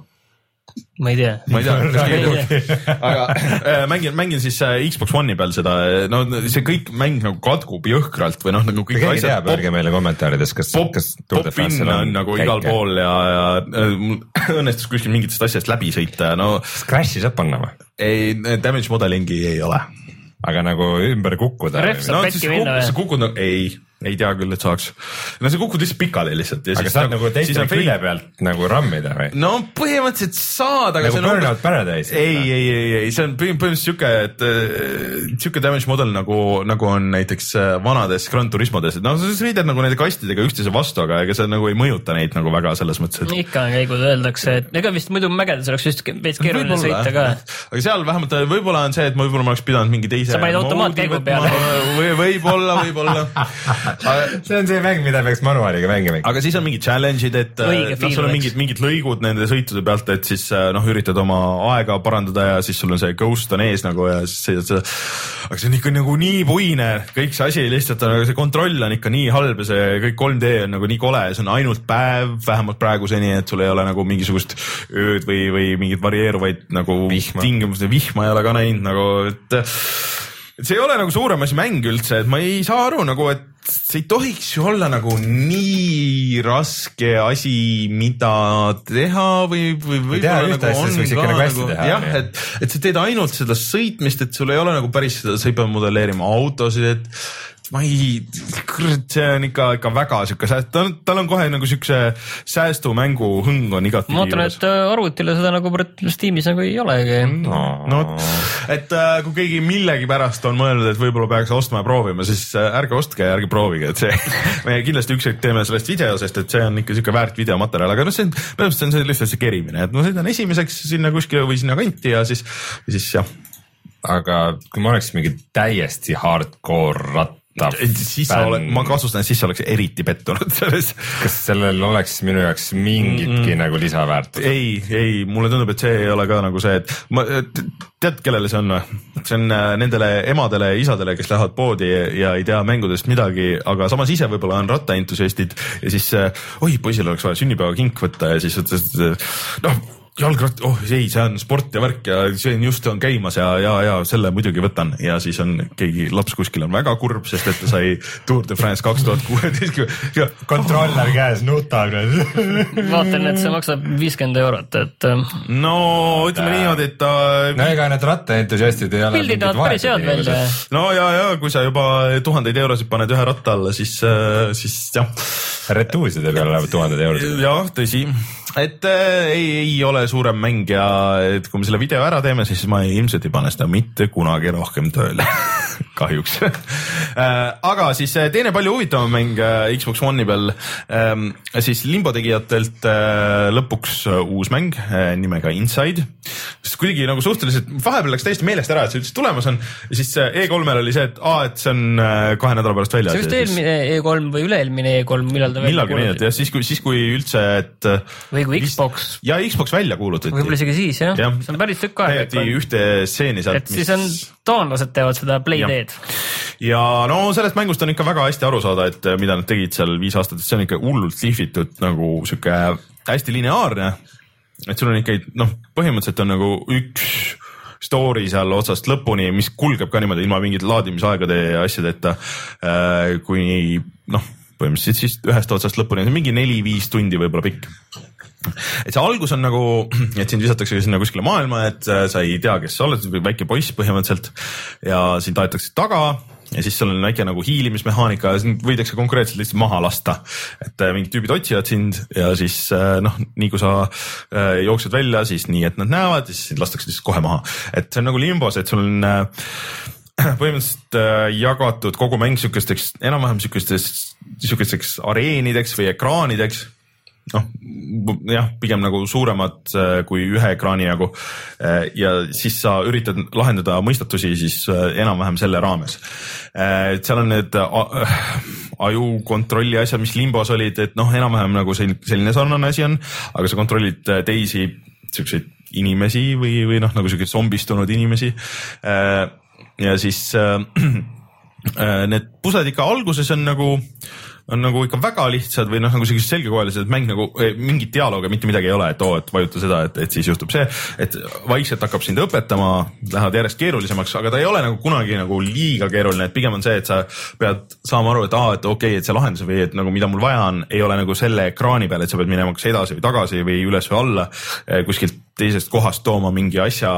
ma ei tea. ma ei tea, *laughs* aga äh, mängin, mängin siis äh, Xbox One'i peal seda, no see kõik mäng nagu katkub jõhkralt või noh, nagu kõik keegi asjad teab, öelge meile kommentaarides, kas, pop, kas Tour de France'il on nagu igal. pool ja, ja äh, mul *coughs* õnnestus kuskil mingitest asjadest läbi sõita ja no kas Crashi saab panna või? ei, damage modelingi ei ole. Aga nagu ümber kukkuda. No pätki siis minna kuk- sa kukud nagu, ei, ei tea küll, et saaks. no sa kukud lihtsalt pikali lihtsalt. aga saad nagu teiste külje pealt nagu rammida või? no põhimõtteliselt saad, aga nagu see on Burnout Paradise. ei, ei, ei, ei, see on põhim- põhimõtteliselt sihuke, et äh, sihuke damage model nagu, nagu on näiteks äh, vanades Gran Turismodes, et noh, sa sõidad nagu nende kastidega üksteise vastu, aga ega see nagu ei mõjuta neid nagu väga selles mõttes, et ikka on käigud, öeldakse, et ega vist muidu mägedes oleks just veits keeruline sõita ka. aga seal vähemalt äh, võib-olla on see, et ma võib-olla oleks pidanud mingi teise Sa panid automaatkäigu peale. või võib-olla, võib-olla. *laughs* *laughs* *laughs* see on see mäng, mida peaks manuaaliga mängima aga siis on mingid challenge'id, et äh, noh, sul on mingid, mingid lõigud nende sõitude pealt, et siis äh, noh, üritad oma aega parandada ja siis sul on see ghost on ees nagu ja siis sõidad seda. aga see on ikka nagu nii puine, kõik see asi lihtsalt on, see kontroll on ikka nii halb ja see kõik 3D on nagu nii kole, see on ainult päev, vähemalt praeguseni, et sul ei ole nagu mingisugust ööd või, või mingeid varieeruvaid nagu Vihma. tingimusi, vihma ei ole ka näinud nagu, et et see ei ole nagu suurem asi mäng üldse, et ma ei saa aru nagu, et see ei tohiks ju olla nagu nii raske asi, mida teha või, või teha võib-olla ühte asja, siis võiks ikka nagu hästi teha, jah, et, et sa teed ainult seda sõitmist, et sul ei ole nagu päris seda, sa ei pea modelleerima autosid, et ma ei, kurat, see on ikka, ikka väga sihuke sääst-, tal on, tal on kohe nagu siukse säästumängu hõng on igatpidi ma vaatan, et äh, arvutile seda nagu Steamis nagu ei olegi. no vot, et äh, kui keegi millegipärast on mõelnud, et võib-olla peaks ostma ja proovima, siis äh, ärge ostke ja ärge proovige, et see, *laughs* me kindlasti üks hetk teeme sellest video, sest et see on ikka sihuke väärt videomaterjal, aga noh, see on, põhimõtteliselt on see lihtsalt see kerimine, et ma sõidan esimeseks sinna kuskile või sinna kanti ja siis, siis jah. aga kui ma oleks mingi täiesti hardcore ratta siis sa oled, ma kahtlustan, siis sa oleks eriti pettunud *laughs* selles. kas sellel oleks minu jaoks mingitki mm -mm. nagu lisaväärtust? ei, ei, mulle tundub, et see ei ole ka nagu see, et ma, tead, kellele see on või? see on äh, nendele emadele ja isadele, kes lähevad poodi ja ei tea mängudest midagi, aga samas ise võib-olla on rattaentusiastid ja siis äh, oi, poisil oleks vaja sünnipäevakink võtta ja siis noh jalgratt, oh ei, see on sport ja värk ja see on just on käimas ja, ja, ja selle muidugi võtan ja siis on keegi laps kuskil on väga kurb, sest et ta sai Tour de France kaks tuhat kuueteist ja kontroller käes nutab. vaatan, et see maksab viiskümmend eurot, et äh, no ütleme niimoodi, et ta no ega need rattaentusiastid ei ole. pildid näevad päris head välja. no ja, ja kui sa juba tuhandeid eurosid paned ühe ratta alla, siis, siis jah, retuuside peal lähevad tuhanded eurod. jah, tõsi, et äh, ei, ei ole suurem mäng ja et kui me selle video ära teeme, siis ma ei, ilmselt ei pane seda mitte kunagi rohkem tööle *laughs* kahjuks äh, aga siis äh, teine palju huvitavam mäng äh, Xbox One'i peal ähm,, siis Limbo tegijatelt lõpuks uus mäng nimega Inside. sest kuidagi nagu suhteliselt, vahepeal läks täiesti meelest ära, et see üldse tulemas on ja siis äh, E3-l oli see, et aa, et see on kahe nädala pärast väljas. see vist eelmine E3 või üle-eelmine E3, millal ta välja millalgi nii, et jah, siis kui, siis kui üldse, et. Või kui Xbox. ja Xbox välja kuulutati. võib-olla isegi siis jah ja., see on päris tükk aega täieti. ühte stseeni sealt. et siis on, taanlased teevad seda Playdeed. ja no sellest mängust on ikka väga hästi aru saada, et eh, mida nad tegid seal viis aastat, et see on ikka hullult lihvitud nagu sihuke hästi lineaarne. et sul on ikkagi noh, põhimõtteliselt on nagu üks story seal otsast lõpuni, mis kulgeb ka niimoodi ilma mingite laadimisaegade ja asjadeta. kuni noh, põhimõtteliselt siis ühest otsast lõpuni, mingi neli-viis tundi võib-olla pikk et see algus on nagu, *clears throat* et sind visatakse sinna kuskile maailma, et äh, sa ei tea, kes sa oled, väike poiss põhimõtteliselt ja sind aetakse taga ja siis seal on väike nagu hiilimismehaanika ja sind võidakse konkreetselt lihtsalt maha lasta. et äh, mingid tüübid otsivad sind ja siis äh, noh, nii kui sa jooksed välja, siis nii, et nad näevad ja siis sind lastakse lihtsalt kohe maha. et see on nagu limbos, et sul on *clears throat* põhimõtteliselt jagatud kogu mäng siukesteks enam-vähem siukesteks, siukesteks areenideks või ekraanideks noh, jah, pigem nagu suuremad äh, kui ühe ekraani jagu. Äh, ja siis sa üritad lahendada mõistatusi siis äh, enam-vähem selle raames. seal on need aju kontrolli asjad, mis limbos olid, et noh, enam-vähem nagu selline, sarnane asi on, aga sa kontrollid teisi siukseid inimesi või, või noh, nagu siukseid zombistunud inimesi. ja siis *clears throat* need pused ikka alguses on nagu on nagu ikka väga lihtsad või noh, nagu sellised selgekoelised, et mäng nagu eh, mingit dialoogi, mitte midagi ei ole, et oo, et vajuta seda, et, et siis juhtub see, et vaikselt hakkab sind õpetama, lähevad järjest keerulisemaks, aga ta ei ole nagu kunagi nagu liiga keeruline, et pigem on see, et sa pead saama aru, et aa, et okei okay,, et see lahendus või et nagu mida mul vaja on, ei ole nagu selle ekraani peal, et sa pead minema kas edasi või tagasi või üles või alla eh, kuskilt teisest kohast tooma mingi asja,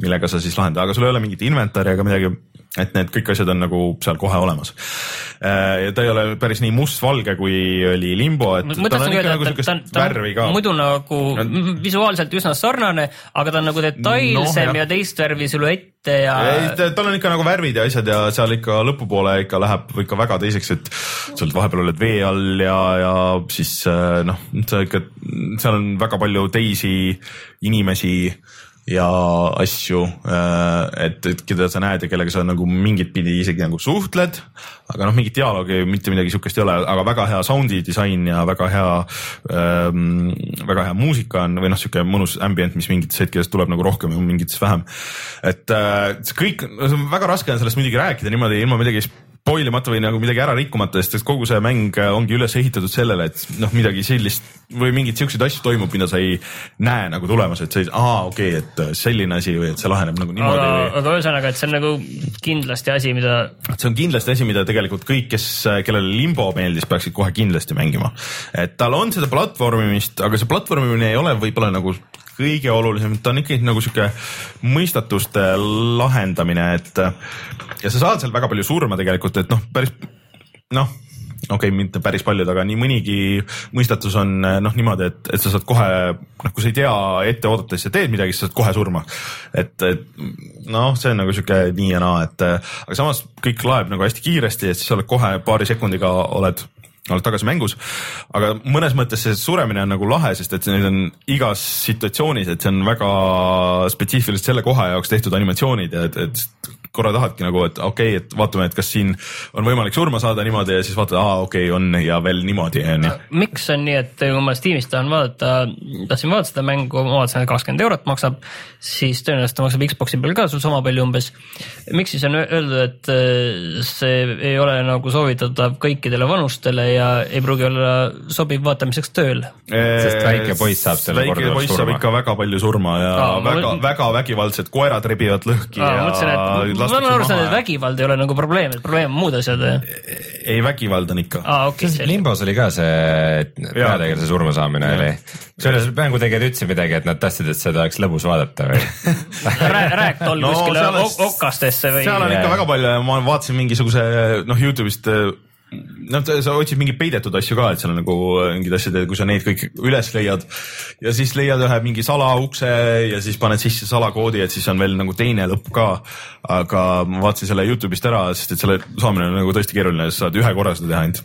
millega sa siis lahendad, aga sul ei ole mingit inventari ega midagi et need kõik asjad on nagu seal kohe olemas. Äh, ja ta ei ole päris nii mustvalge, kui oli Limbo, et ma tal on ikka nagu siukest värvi ka. muidu nagu visuaalselt üsna sarnane, aga ta on nagu detailsem no, ja teist värvi silhuette ja. ei, tal on ikka nagu värvid ja asjad ja seal ikka lõpupoole ikka läheb ikka väga teiseks, et sa oled vahepeal oled vee all ja, ja siis äh, noh, sa ikka, seal on väga palju teisi inimesi ja asju, äh, et, et keda sa näed ja kellega sa nagu mingit pidi isegi nagu suhtled, aga noh, mingit dialoogi, mitte midagi sihukest ei ole, aga väga hea sound'i disain ja väga hea ähm,, väga hea muusika on või noh, sihuke mõnus ambient, mis mingites hetkedes tuleb nagu rohkem ja mingites vähem. et äh, see kõik, väga raske on sellest muidugi rääkida niimoodi ilma midagi spoil imata või nagu midagi ära rikkumata, sest kogu see mäng ongi üles ehitatud sellele, et noh, midagi sellist või mingeid siukseid asju toimub, mida sa ei näe nagu tulemas, et sa ei, aa, okei okay,, et selline asi või et see laheneb nagu niimoodi. aga, või... aga ühesõnaga, et see on nagu kindlasti asi, mida. see on kindlasti asi, mida tegelikult kõik, kes, kellele Limbo meeldis, peaksid kohe kindlasti mängima. et tal on seda platvormimist, aga see platvormimine ei ole võib-olla nagu kõige olulisem, ta on ikkagi nagu sihuke mõistatuste lahendamine, et ja sa saad seal väga palju surma tegelikult, et noh, päris noh okei okay,, mitte päris paljud, aga nii mõnigi mõistatus on noh niimoodi, et, et sa saad kohe, noh, kui sa ei tea ette oodata, siis sa teed midagi, siis saad kohe surma. et, et noh, see on nagu sihuke nii ja naa, et aga samas kõik laeb nagu hästi kiiresti, et siis sa oled kohe paari sekundiga oled oled tagasi mängus. aga mõnes mõttes see suremine on nagu lahe, sest et need on igas situatsioonis, et see on väga spetsiifiliselt selle koha jaoks tehtud animatsioonid ja et, et korra tahadki nagu, et okei okay,, et vaatame, et kas siin on võimalik surma saada niimoodi ja siis vaatad, aa okei okay,, on ja veel niimoodi onju. miks on nii, et kui ma Steamis tahan vaadata, tahtsin vaadata seda mängu, ma vaatasin, et kakskümmend eurot maksab, siis tõenäoliselt ta maksab Xbox'i peal ka sama palju umbes. miks siis on öeldud, et äh, see ei ole nagu soovitatav kõikidele vanustele ja ei pruugi olla sobiv vaatamiseks tööl? sest väike poiss saab selle väike poiss saab ikka väga palju surma ja Aa, väga ma..., väga vägivaldsed koerad rebivad lõhki Aa, ja mõtlesin, ma olen aru saanud, et vägivald ei ole nagu probleem, et probleem on muud asjad. ei, vägivald on ikka. okay,. Limbos oli ka see peategelase surma saamine oli. kusjuures mängutegijad ütlesid midagi, et nad tahtsid, et seda oleks lõbus vaadata või *laughs* rääktoll no, kuskile okastesse või? seal on ikka väga palju ja ma vaatasin mingisuguse noh, Youtube'ist noh, sa otsid mingeid peidetud asju ka, et seal on nagu äh, mingid asjad, kui sa neid kõik üles leiad ja siis leiad ühe mingi salaukse ja siis paned sisse salakoodi, et siis on veel nagu teine lõpp ka. aga ma vaatasin selle Youtube'ist ära, sest et selle saamine on nagu tõesti keeruline, sa saad ühe korra seda teha ainult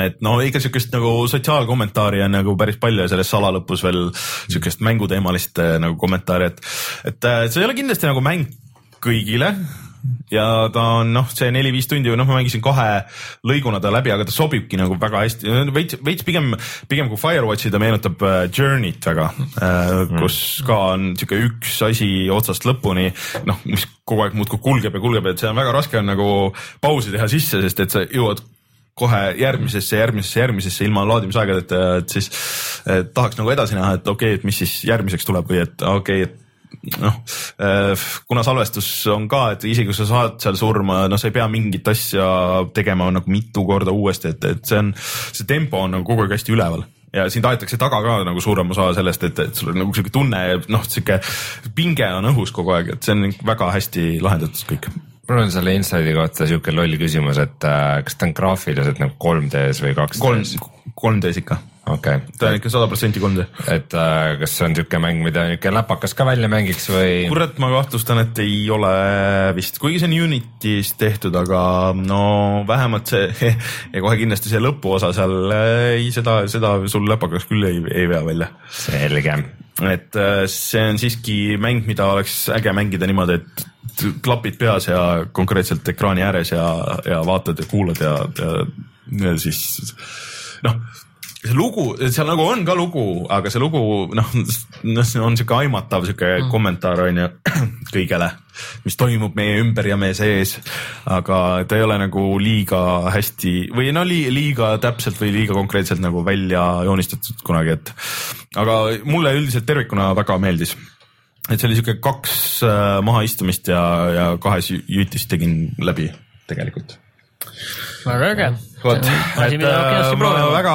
et no ikka siukest nagu sotsiaalkommentaari on nagu päris palju ja selles salalõpus veel siukest mänguteemalist äh, nagu kommentaari, et, et äh, see ei ole kindlasti nagu mäng kõigile ja ta on noh, see neli-viis tundi või noh, ma mängisin kahe lõiguna ta läbi, aga ta sobibki nagu väga hästi, veits, veits pigem, pigem kui Firewatchi ta meenutab äh, Journey't väga äh,, kus ka on sihuke üks asi otsast lõpuni, noh, mis kogu aeg muudkui kulgeb ja kulgeb, et see on väga raske on nagu pausi teha sisse, sest et sa jõuad kohe järgmisesse, järgmisesse, järgmisesse ilma laadimisaegadeta, et siis et tahaks nagu edasi näha, et okei okay,, et mis siis järgmiseks tuleb või et okei okay,, et noh, äh, kuna salvestus on ka, et isegi kui sa saad seal surma, noh, sa ei pea mingit asja tegema nagu mitu korda uuesti, et, et see on, see tempo on nagu kogu aeg hästi üleval. Ja sind aetakse taga ka nagu suurem osa sellest, et, et sul on nagu sihuke tunne, noh, sihuke pinge on õhus kogu aeg, et see on väga hästi lahendatud kõik. Mul on selle Inside'i kohta siuke loll küsimus, et äh, kas ta on graafiliselt nagu 3D-s või 2D-s? kolm, 3D-s ikka, okei ta on ikka sada protsenti 3D. et äh, kas see on niisugune mäng, mida niisugune läpakas ka välja mängiks või? kurat, ma kahtlustan, et ei ole vist, kuigi see on Unity's tehtud, aga no vähemalt see *laughs* ja kohe kindlasti see lõpuosa seal, ei seda, seda sul läpakas küll ei, ei vea välja. selge. et äh, see on siiski mäng, mida oleks äge mängida niimoodi, et klapid peas ja konkreetselt ekraani ääres ja, ja vaatad ja kuulad ja, ja, ja siis noh, see lugu, seal nagu on ka lugu, aga see lugu noh, noh, see on sihuke aimatav sihuke mm. kommentaar on ju *clears throat* kõigele, mis toimub meie ümber ja meie sees. aga ta ei ole nagu liiga hästi või no li, liiga täpselt või liiga konkreetselt nagu välja joonistatud kunagi, et aga mulle üldiselt tervikuna väga meeldis et see oli siuke kaks äh, mahaistumist ja, ja kahes jü- jütis tegin läbi tegelikult. väga äge. vot, et äh, kindlasti ma väga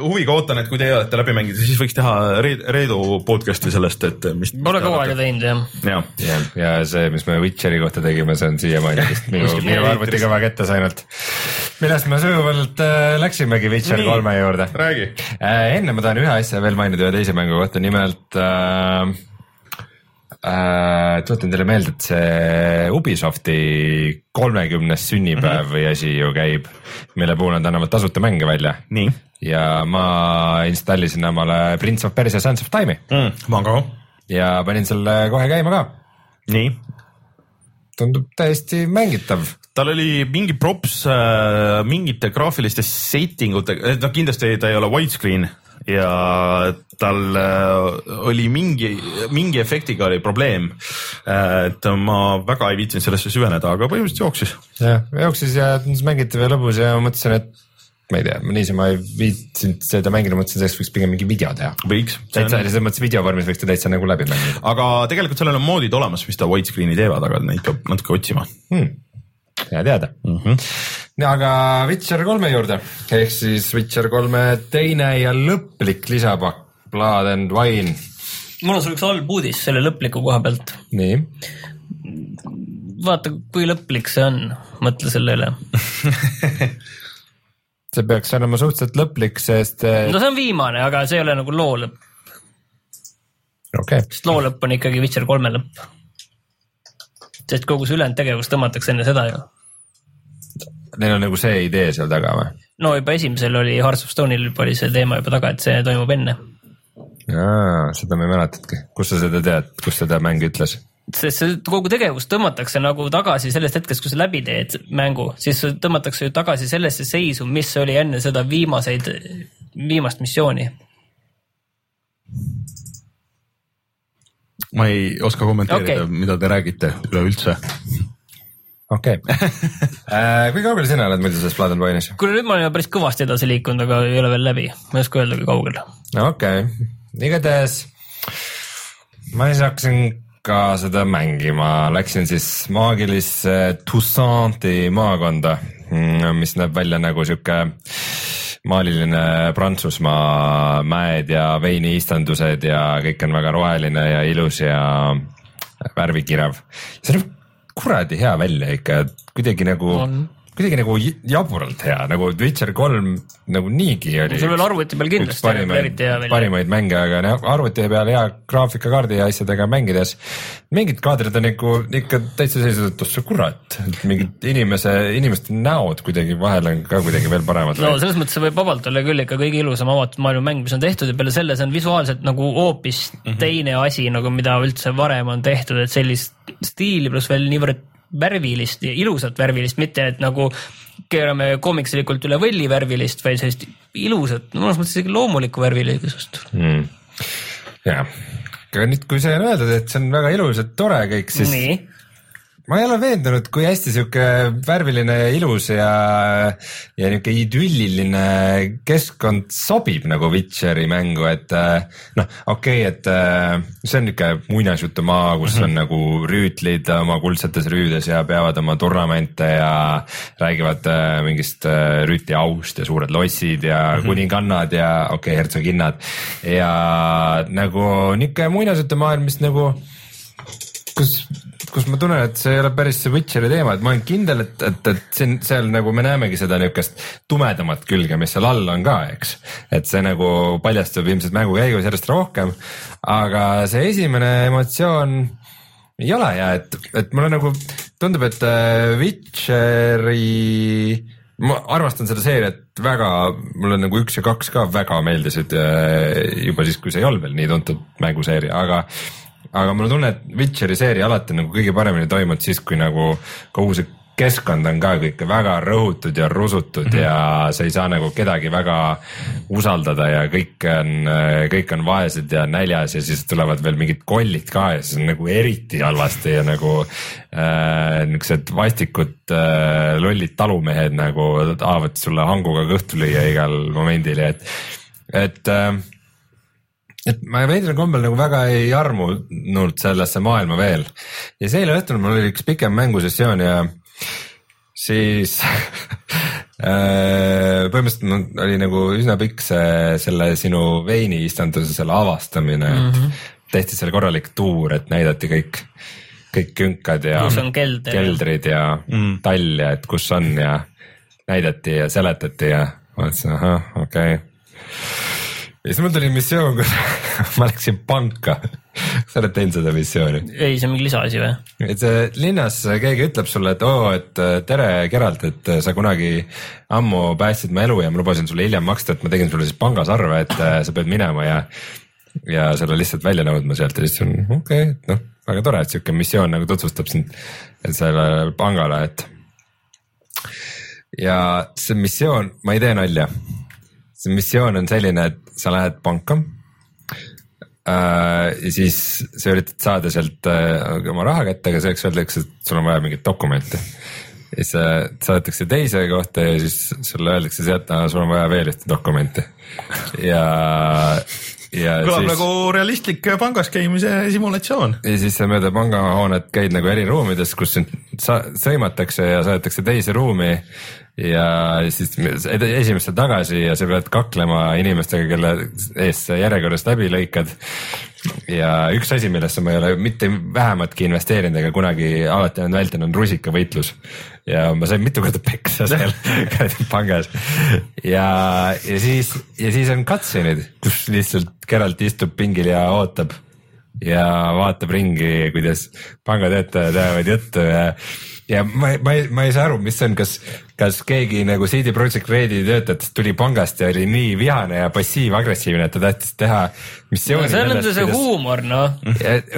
huviga ootan, et kui teie olete läbi mänginud, siis võiks teha Reedu podcast'i sellest, et mis. Pole kaua aega teinud jah. ja, ja, ja see, mis me Witcheri kohta tegime, see on siiamaani vist minu, minu arvutiga väga kätte saanud. millest me sujuvalt äh, läksimegi Witcher Nii. kolme juurde räägi. äh,. enne ma tahan ühe asja veel mainida ühe teise mängu kohta, nimelt äh, äh, tuletan teile meelde, et see Ubisofti kolmekümnes sünnipäev Mhm. või asi ju käib, mille puhul nad annavad tasuta mänge välja. Ja ma installisin omale Prince of Persia Sands of Time'i. Mm,, ma ka. ja panin selle kohe käima ka. Nii, tundub täiesti mängitav. tal oli mingi props äh, mingite graafiliste setting utega, noh kindlasti ta ei ole widescreen ja tal äh, oli mingi, mingi efektiga oli probleem. et ma väga ei viitsinud sellesse süveneda, aga põhimõtteliselt jooksis. jah, jooksis ja tundus mängitav ja lõbus ja mõtlesin, et ma ei tea, ma niisama ei viitsinud seda mängida, mõtlesin, sellest võiks pigem mingi video teha. võiks. täitsa selles mõttes video vormis võiks ta täitsa nagu läbi mängida aga tegelikult sellel on moodid olemas, mis ta widescreen'i teevad, aga neid peab natuke otsima hmm.. hea teada mm. -hmm. Aga Witcher kolme juurde ehk siis Witcher kolme teine ja lõplik lisapakk, Blood and Wine, mul on sulle üks halb uudis selle lõpliku koha pealt. nii. vaata, kui lõplik see on, mõtle selle üle. *laughs* see peaks olema suhteliselt lõplik, sest eh, no see on viimane, aga see ei ole nagu loo lõpp, okei okay., sest loo lõpp on ikkagi Witcher kolme lõpp. sest kogu see ülejäänud tegevus tõmmatakse enne seda ju. Neil on nagu see idee seal taga või? no juba esimesel oli Hearts of Stone'il juba oli see teema juba taga, et see toimub enne. jaa, seda ma ei mäletanudki, kust sa seda tead, kus seda mäng ütles? sest see kogu tegevus tõmmatakse nagu tagasi sellest hetkest, kui sa läbi teed mängu, siis tõmmatakse ju tagasi sellesse seisu, mis oli enne seda viimaseid, viimast missiooni. ma ei oska kommenteerida okay., mida te räägite üleüldse. Okei okay. *laughs* kui kaugel sina oled muidu selles Blood and Wine'is? kuule, nüüd ma olen juba päris kõvasti edasi liikunud, aga ei ole veel läbi, ma ei oska öelda, kui kaugel. okei okay., igatahes ma siis hakkasin ka seda mängima, läksin siis maagilisse Toussaint'i maakonda, mis näeb välja nagu sihuke maaliline Prantsusmaa mäed ja veiniistandused ja kõik on väga roheline ja ilus ja värvikirav. see näeb kuradi hea välja ikka, kuidagi nagu On., kuidagi nagu jaburalt hea, nagu Witcher kolm nagu niigi oli. sul veel arvuti peal kindlasti parimaid parimaid mänge, aga noh, arvuti peal hea graafikakaardi ja asjadega mängides. mingid kaadrid on ikka, ikka täitsa sellised, et ossa kurat, mingid inimese, inimeste näod kuidagi vahel on ka kuidagi veel paremad no. selles mõttes see võib vabalt olla küll ikka kõige ilusam avatud maailma mäng, mis on tehtud ja peale selle see on visuaalselt nagu hoopis mm -hmm. teine asi nagu mida üldse varem on tehtud, et sellist stiili pluss veel niivõrd värvilist ja ilusat värvilist, mitte et nagu keerame koomikslikult üle võlli värvilist, vaid sellist ilusat, mõnes mõttes isegi loomulikku värvilisust. mm.. jah, aga nüüd, kui see on öeldud, et see on väga ilus ja tore kõik, siis nii, ma ei ole veendunud, kui hästi sihuke värviline ja ilus ja, ja nihuke idülliline keskkond sobib nagu Witcheri mängu, et äh, noh, okei okay,, et äh, see on nihuke muinasjutumaa, kus on nagu rüütlid oma kuldsetes rüüdes ja peavad oma turnamente ja räägivad äh, mingist rüütli aust ja suured lossid ja kuningannad ja okei okay,, hertsoginnad. Ja nagu nihuke muinasjutumaailm, mis nagu kus, kus ma tunnen, et see ei ole päris see Witcheri teema, et ma olen kindel, et, et, et siin seal nagu me näemegi seda niukest tumedamat külge, mis seal all on ka, eks. et see nagu paljastub ilmselt mängu käigus järjest rohkem, aga see esimene emotsioon ei ole hea, et, et mulle nagu tundub, et äh, Witcheri ma armastan seda seeriat väga, mulle nagu üks ja kaks ka väga meeldisid äh, juba siis, kui see ei olnud veel nii tuntud mänguseeria, aga aga mul on tunne, et Witcheri seeria alati nagu kõige paremini toimunud siis, kui nagu kogu see keskkond on ka kõik väga rõhutud ja rusutud mm -hmm. ja sa ei saa nagu kedagi väga usaldada ja kõik on, kõik on vaesed ja näljas ja siis tulevad veel mingid kollid ka ja siis on nagu eriti halvasti ja nagu äh, niisugused vastikud äh, lollid talumehed nagu tahavad sulle hanguga kõhtu lüüa igal momendil ja et, et äh, et ma veidral kombel nagu väga ei armunud sellesse maailma veel ja see eile õhtul mul oli üks pikem mängusessioon ja siis *laughs* äh, põhimõtteliselt mul oli nagu üsna pikk see selle sinu veiniistanduse selle avastamine mm, -hmm. tehti seal korralik tuur, et näidati kõik, kõik künkad ja kelder. keldrid ja mm. tall ja et kus on ja näidati ja seletati ja ma mõtlesin, ahah, okei okay ja siis mul tuli missioon, kus *laughs* ma läksin panka sa oled teinud seda missiooni? ei, see on mingi lisaasi või? et linnas keegi ütleb sulle, et oo, et tere, Geralt, et sa kunagi ammu päästsid mu elu ja ma lubasin sulle hiljem maksta, et ma tegin sulle siis pangas arve, et äh, sa pead minema ja ja selle lihtsalt välja nõudma sealt ja siis on okei okay,, et noh, väga tore, et sihuke missioon nagu tutvustab sind sellele pangale, et. ja see missioon, ma ei tee nalja see missioon on selline, et sa lähed panka äh,. ja siis sa üritad saada sealt äh, oma raha kätte, aga selleks öeldakse, et sul on vaja mingit dokumenti. ja siis äh, saadetakse teise kohta ja siis sulle öeldakse sealt, sul on vaja veel ühte dokumenti ja kõlab siis, nagu realistlik pangas käimise simulatsioon. ja siis sa mööda pangahoonet käid nagu eri ruumides, kus sind sõimatakse ja saadetakse teise ruumi ja siis esimesse tagasi ja sa pead kaklema inimestega, kelle eest sa järjekorrast läbi lõikad. ja üks asi, millesse ma ei ole mitte vähematki investeerinud ega kunagi alati olen vältinud, on rusikavõitlus. ja ma sain mitu korda peksa seal *laughs* *laughs* pangas ja, ja siis, ja siis on cutscene'id, kus lihtsalt Geralt istub pingil ja ootab ja vaatab ringi, kuidas pangatöötajad ajavad juttu ja ja ma, ma ei, ma ei saa aru, mis see on, kas, kas keegi nagu CD Projekt Redi töötajatest tuli pangast ja oli nii vihane ja passiiv-agressiivne, et ta tahtis teha missiooni no,. see on see huumor, noh.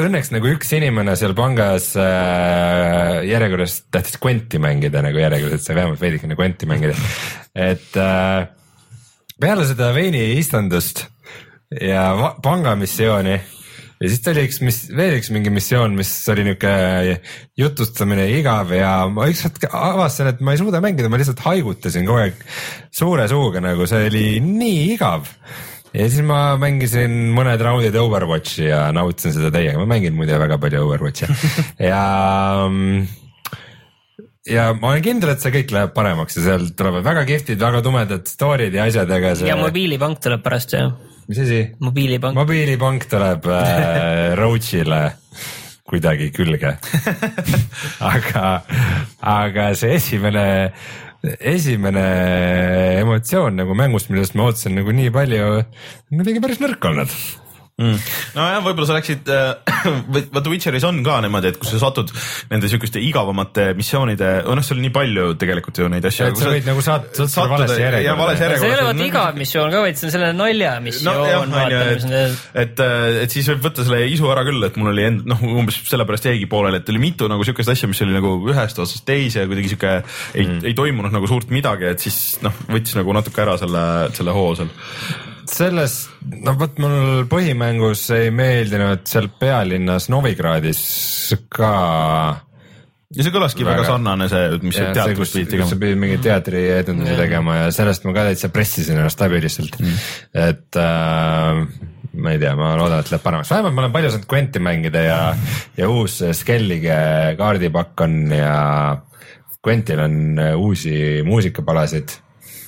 Õnneks nagu üks inimene seal pangas äh, järjekorras tahtis Quenti mängida nagu järjekorras, et sai vähemalt veidikene Quenti mängida. et äh, peale seda veini istandust ja pangamissiooni ja siis ta oli üks, mis veel üks mingi missioon, mis oli niuke jutustamine igav ja ma ükskord avastasin, et ma ei suuda mängida, ma lihtsalt haigutasin kogu aeg suure suuga, nagu see oli nii igav. ja siis ma mängisin mõned raundid Overwatchi ja nautisin seda täiega, ma mängin muide väga palju Overwatchi *laughs* ja ja ma olen kindel, et see kõik läheb paremaks ja seal tulevad väga kihvtid, väga tumedad story'd ja asjad, ega see. ja mobiilipank tuleb pärast ju mis asi? mobiilipank. mobiilipank tuleb äh, *laughs* Roachile kuidagi külge *laughs* aga, aga see esimene, esimene emotsioon nagu mängust, millest ma ootasin nagu nii palju, on kuidagi päris nõrk olnud mm.. nojah, võib-olla sa läksid äh,, *coughs* vaata Witcheris on ka niimoodi, et kui sa satud nende siukeste igavamate missioonide, noh, seal on nii palju tegelikult ju neid asju. et sa võid nagu saat-, sattuda valesse järjekorda. see ei ole vaata igav missioon ka, vaid see on selline naljamissioon no,. et, et, et siis võib võtta selle isu ära küll, et mul oli end-, noh, umbes sellepärast jäigi pooleli, et oli mitu nagu siukest asja, mis oli nagu ühest otsast teise kuidagi sihuke ei mm., ei toimunud nagu suurt midagi, et siis noh, võttis nagu natuke ära selle, selle hoo seal selles, no vot mul põhimängus ei meeldinud seal pealinnas Novigradis ka. ja see kõlaski väga, väga sarnane see, mis sa teatris pidid tegema. sa pidid mingi teatrietendusi tegema ja sellest ma ka täitsa pressisin ennast läbi lihtsalt mm., et äh, ma ei tea, ma loodan, et läheb paremaks, vähemalt ma olen palju saanud Quenti mängida ja, ja uus Skellige kaardipakk on ja Quentil on uusi muusikapalasid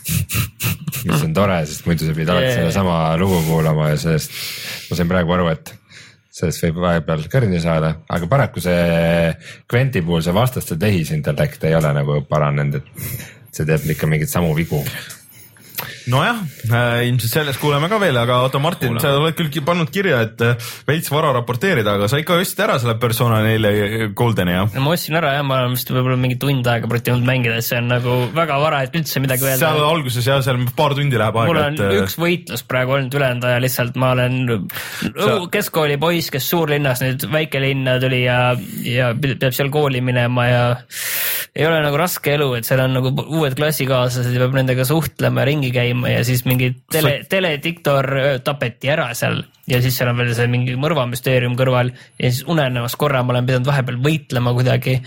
*laughs* mis on tore, sest muidu sa pidid alati yeah. sedasama lugu kuulama ja sellest ma sain praegu aru, et sellest võib vahepeal kõrni saada, aga paraku see Quenti puhul see vastaste tehisintellekt ei ole nagu paranenud, et see teeb ikka mingeid samu vigu. Nojah äh,, ilmselt sellest kuuleme ka veel, aga oota, Martin, sa oled küll pannud kirja, et äh, veits vara raporteerida, aga sa ikka ostsid ära selle Persona neile Goldeni jah? no ma ostsin ära ja ma olen vist võib-olla mingi tund aega prottinud mängida, et see on nagu väga vara, et üldse midagi öelda seal. alguses jah, seal paar tundi läheb mul aega, on et äh, üks võitlus praegu olnud, ülejäänud aja lihtsalt ma olen Sa- keskkooli poiss, kes suurlinnas nüüd väikelinna tuli ja, ja peab seal kooli minema ja ei ole nagu raske elu, et seal on nagu uued klassikaaslased ja peab nendega suhtlema ja ringi käima ja siis mingi tele, telediktor öö, tapeti ära seal. Ja siis seal on veel see mingi mõrvamüsteerium kõrval ja siis unenemas korra ma olen pidanud vahepeal võitlema kuidagi.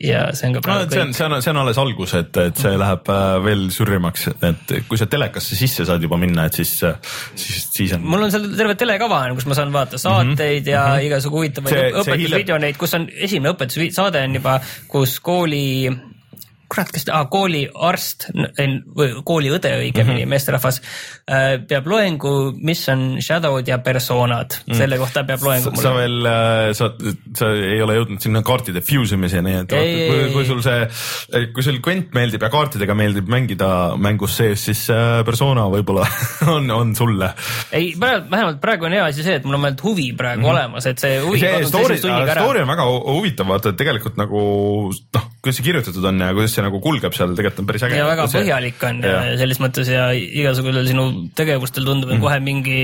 Ja see on ka no praegu et see on, see on, see on alles algus, et, et see läheb äh, veel sürrimaks, et kui sa telekasse sisse saad juba minna, et siis, siis, siis on. mul on seal terve telekava on, kus ma saan vaadata saateid ja mm -hmm. igasugu huvitavaid õpetusvideoneid, kus on esimene õpetussaade on juba, kus kooli kurat, kas ah,, kooliarst, kooliõde õigemini mm -hmm. meesterahvas äh, peab loengu, mis on shadow'd ja personad mm., selle kohta peab loengu sa veel, sa, sa ei ole jõudnud sinna kaartide fuse imiseni, et Ei, vaata, kui, kui sul see, kui sul Gwent meeldib ja kaartidega meeldib mängida mängus sees, siis äh, persona võib-olla *laughs* on, on sulle. ei, vähemalt praegu on hea asi see, et mul on vähemalt huvi praegu mm -hmm. olemas, et see huvi see story, story on väga hu- huvitav, vaata, et tegelikult nagu noh, kuidas see kirjutatud on ja kuidas see nagu kulgeb seal, tegelikult on päris äge. ja väga põhjalik on ja. Jah. selles mõttes ja igasugusel sinu tegevustel tundub mm. kohe mingi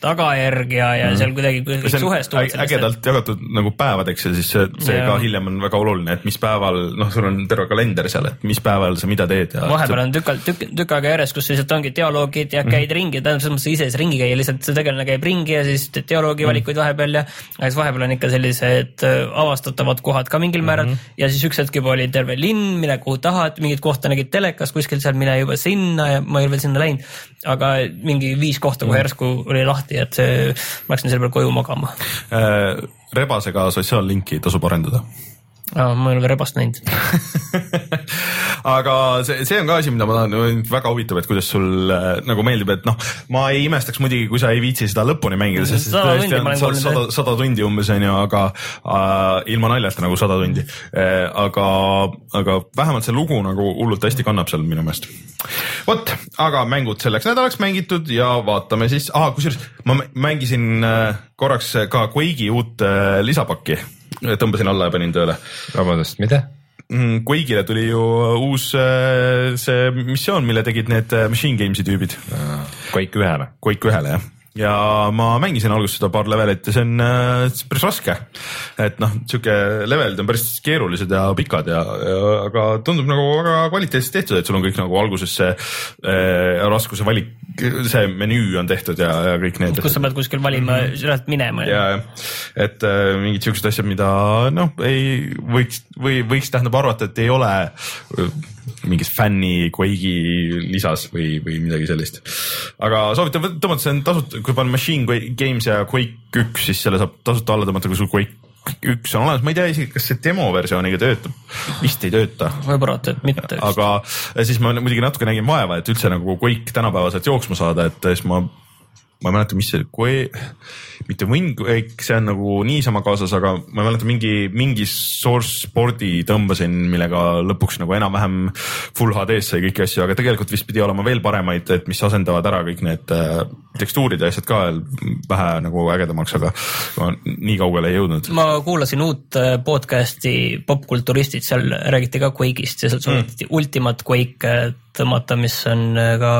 tagajärg ja, ja seal kuidagi kõik see suhestuvad äge- ägedalt jagatud nagu päevadeks ja siis see, see Jaa. ka hiljem on väga oluline, et mis päeval, noh, sul on terve kalender seal, et mis päeval sa mida teed ja. vahepeal on tükk, tükk, tükk aega järjest, kus lihtsalt ongi dialoogid ja käid ringi, tähendab selles mõttes ise saa ringi käia, lihtsalt see tegelane käib ringi ja siis teed dialoogi valikuid vahepeal ja ja siis vahepeal on ikka sellised äh, avastatavad kohad ka mingil määral ja siis üks hetk juba oli terve linn, mine kuhu tahad, mingit kohta nägid telekas kuskil seal, mine juba sinna ja ma ei ole veel sinna läinud. aga mingi viis kohta kohe järsku oli lahti, et see, ma läksin selle peale koju magama. Äh, rebasega sotsiaallinki tasub arendada ma ei ole rebast näinud. *laughs* aga see, see on ka asi, mida ma tahan, väga huvitav, et kuidas sul äh, nagu meeldib, et noh, ma ei imestaks muidugi, kui sa ei viitsi seda lõpuni mängida, sest Sada tundi ma on olen kuulnud, sada, sada tundi umbes on ju, aga äh, ilma naljata nagu sada tundi äh,. aga, aga vähemalt see lugu nagu hullult hästi kannab seal minu meelest. vot, aga mängud selleks nädalaks mängitud ja vaatame siis ah,, kusjuures ma mä- mängisin äh, korraks ka Quake'i uut äh, lisapakki, tõmbasin alla ja panin tööle vabandust, mida? Mm, Quake'ile tuli ju uus äh, see missioon, mille tegid need äh, Machine Games'i tüübid, Quake ühele. Quake ühele jah. Ja ma mängisin alguses seda paar levelit ja see on äh, päris raske. et noh, sihuke levelid on päris keerulised ja pikad ja, ja, aga tundub nagu väga kvaliteetselt tehtud, et sul on kõik nagu alguses see äh, raskuse valik, see menüü on tehtud ja, ja kõik need. kus sa pead kuskil valima, lähed minema ja, ja et äh, mingid siuksed asjad, mida noh, ei võiks või võiks tähendab arvata, et ei ole mingis fänni Quake'i lisas või, või midagi sellist. aga soovitan tõmmata, see on tasuta, kui panna Machine Games ja Quake üks, siis selle saab tasuta alla tõmmata, kui sul Quake üks on olemas, ma ei tea isegi, kas see demoversiooniga töötab, vist ei tööta võib arvata, et mitte. aga siis ma muidugi natuke nägin vaeva, et üldse nagu Quake tänapäevaselt jooksma saada, et siis ma, ma ei mäleta, mis see Quake, mitte WinQuake, see on nagu niisama kaasas, aga ma ei mäleta, mingi, mingi source board'i tõmbasin, millega lõpuks nagu enam-vähem full HD-s sai kõiki asju, aga tegelikult vist pidi olema veel paremaid, et mis asendavad ära kõik need äh, tekstuurid ja asjad ka vähe nagu ägedamaks, aga ma nii kaugele ei jõudnud. ma kuulasin uut äh, podcast'i Popkulturistid, seal räägiti ka Quake'ist ja sealt soovitati mm. Ultimate Quake äh, tõmmata, mis on ka,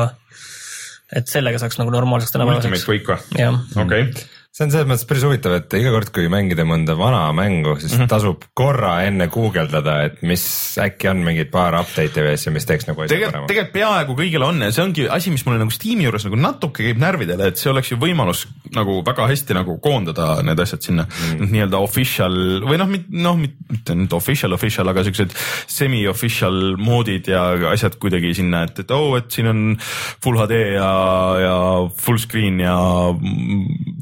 et sellega saaks nagu normaalseks Ultimate tänapäevaseks. Quake või? jah, okei okay. See on selles mõttes päris huvitav, et iga kord, kui mängida mõnda vana mängu, siis mm -hmm. tasub korra enne guugeldada, et mis äkki on mingid paar update'i või asju, mis teeks nagu asja paremaks. tegelikult peaaegu kõigil on ja see ongi asi, mis mulle nagu Steam'i juures nagu natuke käib närvidele, et see oleks ju võimalus nagu väga hästi nagu koondada need asjad sinna mm. nii-öelda official või noh, noh, mitte nüüd official, official, aga siuksed semi-official moodid ja asjad kuidagi sinna, et, et oo oh,, et siin on full HD ja, ja full screen ja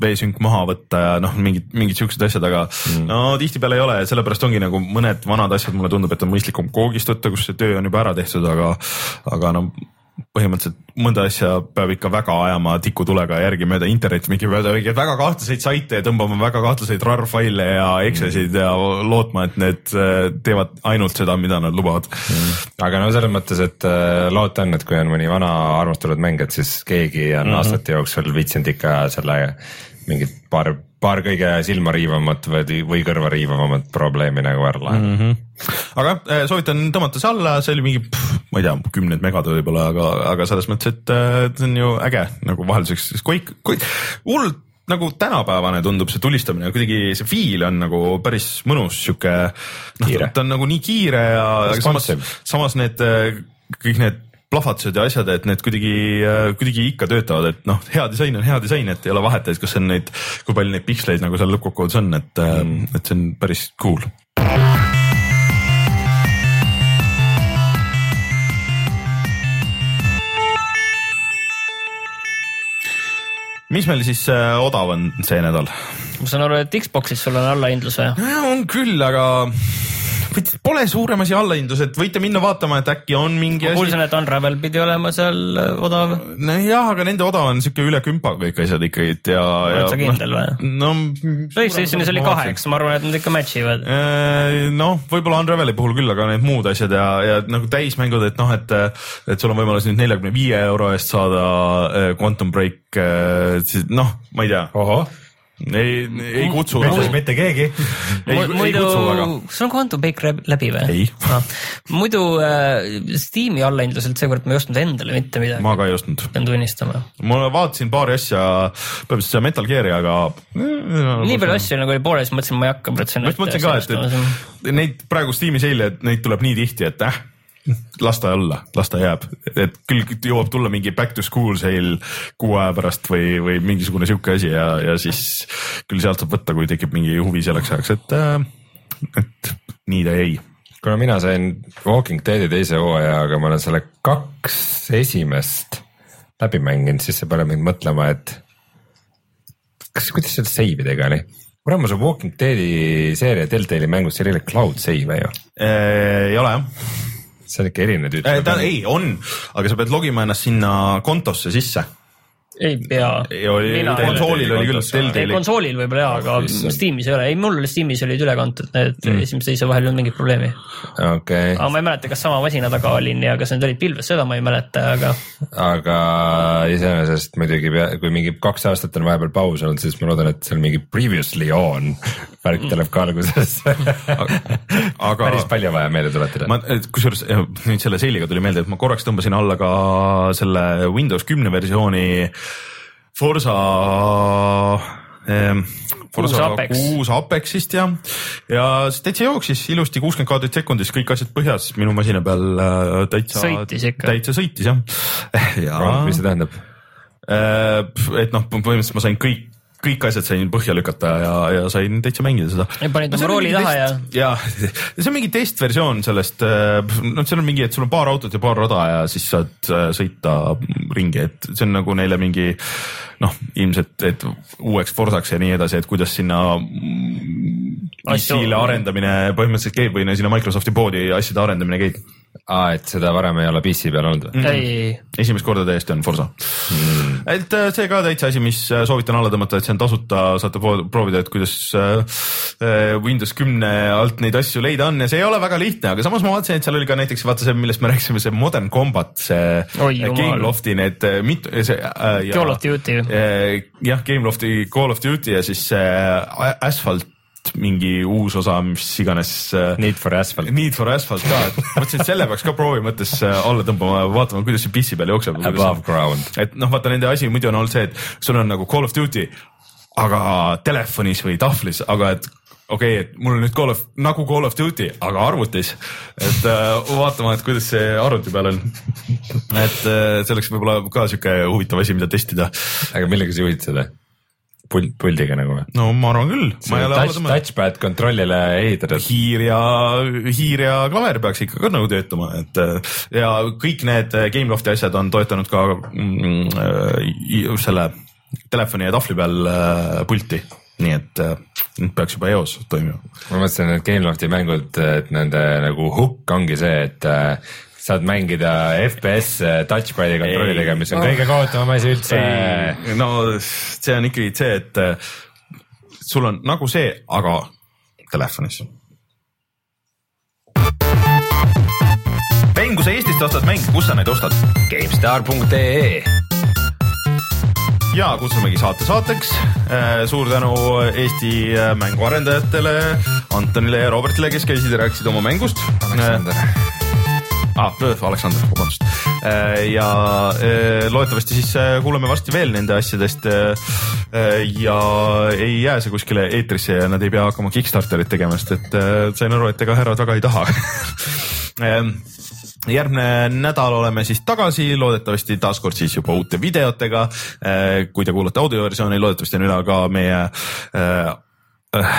V-sünk maha võtta ja noh, mingid, mingid siuksed asjad, aga mm. no tihtipeale ei ole sellepärast ongi nagu mõned vanad asjad, mulle tundub, et on mõistlikum koogist võtta, kus see töö on juba ära tehtud, aga, aga no põhimõtteliselt mõnda asja peab ikka väga ajama tikutulega järgi mööda internetti, mingi mööda mingeid väga kahtlaseid saite ja tõmbama väga kahtlaseid RAR faile ja Excel'id ja lootma, et need äh, teevad ainult seda, mida nad lubavad. aga no selles mõttes, et äh, loota on, et kui on mõni vana armastatud mäng, et siis keegi on mm -hmm. aastate jooksul viitsinud ikka selle mingit paar, paar kõige silma riivavamat või, või kõrva riivavamat probleemi nagu ära lahendada mm. -hmm. aga äh, soovitan tõmmata see alla, see oli mingi, ma ei tea, kümned megad võib-olla, aga, aga selles mõttes, et äh, see on ju äge nagu vahelduseks, Quake, Quake, hullult nagu tänapäevane tundub see tulistamine, kuidagi see feel on nagu päris mõnus, sihuke noh, ta on nagu nii kiire ja samas, samas need äh, kõik need plahvatused ja asjad, et need kuidagi, kuidagi ikka töötavad, et noh, hea disain on hea disain, et ei ole vahet, et kas see on neid, kui palju neid piksleid nagu seal lõppkokkuvõttes on, et mm., et see on päris cool. mis meil siis äh, odav on see nädal? ma saan aru, et Xbox'is sul on allahindlus või? on küll, aga Pole suurem asi allahindlus, et võite minna vaatama, et äkki on mingi ma kuulsin, et Unravel pidi olema seal äh, odav. nojah, aga nende odav on siuke üle kümpa kõik asjad ikkagi ja. oled sa kindel või? no. PlayStationis oli kaheksa, ma arvan, et nad ikka match ivad. Äh, noh, võib-olla Unraveli puhul küll, aga need muud asjad ja, ja nagu täismängud, et noh, et, et sul on võimalus nüüd neljakümne viie euro eest saada äh, Quantum Break, siis noh, ma ei tea. Ei, ei kutsu. mitte keegi. muidu, kas on Quantum Break läbi või? ei no.. *laughs* muidu äh, Steam'i allahindluselt seekord ma ei ostnud endale mitte midagi. ma ka ei ostnud. pean tunnistama. ma vaatasin paari asja, põhimõtteliselt seda Metal Gear'i, aga. nii palju asju nagu oli pooleli, siis mõtlesin, ma ei hakka. ma just mõtlesin ka, et, et neid praegu Steam'i seile, et neid tuleb nii tihti, et äh las ta olla, las ta jääb, et küll jõuab tulla mingi back to school sale kuu aja pärast või, või mingisugune sihuke asi ja, ja siis küll sealt saab võtta, kui tekib mingi huvi selleks ajaks, et, äh, et nii ta jäi. kuna mina sain Walking Deadi teise hooaja, aga ma olen selle kaks esimest läbi mänginud, siis see paneb mind mõtlema, et kas, kuidas selle save idega oli? kurat, see Walking Deadi seeria Deltali mängus, seal ei ole cloud save ju? ei ole jah see on ikka erinev tüüp. ta ei, on, aga sa pead logima ennast sinna kontosse sisse ei pea. konsoolil oli küll, Telltale'i. konsoolil võib-olla jaa, aga oh, Steamis ei ole, ei mul oli Steamis olid üle kantud need mm. esimese teise vahel ei olnud mingit probleemi okay.. aga ma ei mäleta, kas sama masina taga olin ja kas need olid pilves, seda ma ei mäleta, aga. aga iseenesest muidugi, kui mingi kaks aastat on vahepeal paus olnud, siis ma loodan, et seal mingi previously on värk mm. tuleb ka algusesse *laughs* aga päris palju vaja meelde tuletada. ma, kusjuures nüüd selle seiliga tuli meelde, et ma korraks tõmbasin alla ka selle Windows kümne versiooni Forsa ähm, Forsa kuus Apexist ja, ja täitsa jooksis ilusti kuuskümmend kaadrit sekundis, kõik asjad põhjas minu masina peal äh, täitsa. sõitis ikka. täitsa sõitis jah *laughs* ja.... mis see tähendab? Äh, et noh, põhimõtteliselt ma sain kõik kõik asjad sain põhja lükata ja, ja sain täitsa mängida seda. panid oma rooli taha ja? ja, *laughs* see on mingi testversioon sellest, noh, seal on mingi, et sul on paar autot ja paar rada ja siis saad äh, sõita ringi, et see on nagu neile mingi noh, ilmselt, et uueks Forsaks ja nii edasi, et kuidas sinna PC-le arendamine põhimõtteliselt käib või sinna Microsofti poodi asjade arendamine käib aa, et seda varem ei ole PC peal olnud või mm.? ei. esimest korda täiesti on Forsa mm.. et äh, see ka täitsa asi, mis äh, soovitan alla tõmmata, et see on tasuta, saate proovida, et kuidas äh, Windows kümne alt neid asju leida on ja see ei ole väga lihtne, aga samas ma vaatasin, et seal oli ka näiteks vaata see, millest me *laughs* rääkisime, see Modern Combat, see Oi, Gamelofti need mitu, see äh,. Call of Duty. jah, Gamelofti Call of Duty ja siis äh, Asphalt mingi uus osa, mis iganes. Äh, Need for Asphalt. Need for Asphalt ka, et mõtlesin, et selle peaks ka proovi mõttes äh, alla tõmbama, vaatama, kuidas see PC peal jookseb. Above ground. et noh, vaata nende asi muidu on olnud see, et sul on nagu Call of Duty, aga telefonis või tahvlis, aga et okei okay,, et mul on nüüd Call of, nagu Call of Duty, aga arvutis. et äh, vaatama, et kuidas see arvuti peal on. et äh, see oleks võib-olla ka sihuke huvitav asi, mida testida. aga millega sa juhid seda? Pult, puldiga nagu või? no ma arvan küll. Touch, touchpad kontrollile ehitatud. hiir ja, hiir ja klaver peaks ikka ka nagu töötama, et ja kõik need Gamelofti asjad on toetanud ka mm, äh, selle telefoni ja tahvli peal äh, pulti nii et äh, nüüd peaks juba eos toimima. ma mõtlesin, et Gamelofti mängud, et nende nagu hukk ongi see, et äh, saad mängida FPS touchpad'i kontrollidega, mis on kõige kohutavam asi üldse. no see on ikkagi see, et äh, sul on nagu see, aga telefonis. Ben, kui sa Eestist ostad mänge, kus sa neid ostad? GameStar.ee ja kutsumegi saate saateks. suur tänu Eesti äh, mänguarendajatele, Antonile ja Robertile, kes käisid ja rääkisid oma mängust. Aleksander, ah,. Aleksander, vabandust. ja äh, loodetavasti siis äh, kuuleme varsti veel nende asjadest. ja ei jää see kuskile eetrisse ja nad ei pea hakkama Kickstarterit tegema, sest et äh, sain aru, et ega härrad väga ei taha *laughs* Ähm, järgmine nädal oleme siis tagasi, loodetavasti taaskord siis juba uute videotega. kui te kuulate audioversiooni, loodetavasti on üleval ka meie äh, äh,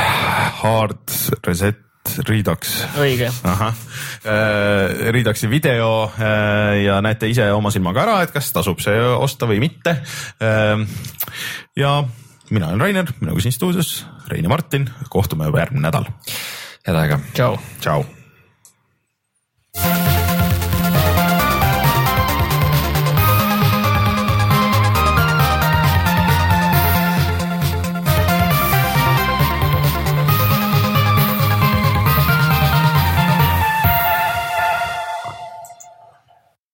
Hard Reset et riidaks. õige. Äh, riidakse video äh, ja näete ise oma silmaga ära, et kas tasub see osta või mitte. Äh, ja mina olen Rainer, minuga siin stuudios Rein ja Martin, kohtume juba järgmine nädal. head aega. tšau. tšau.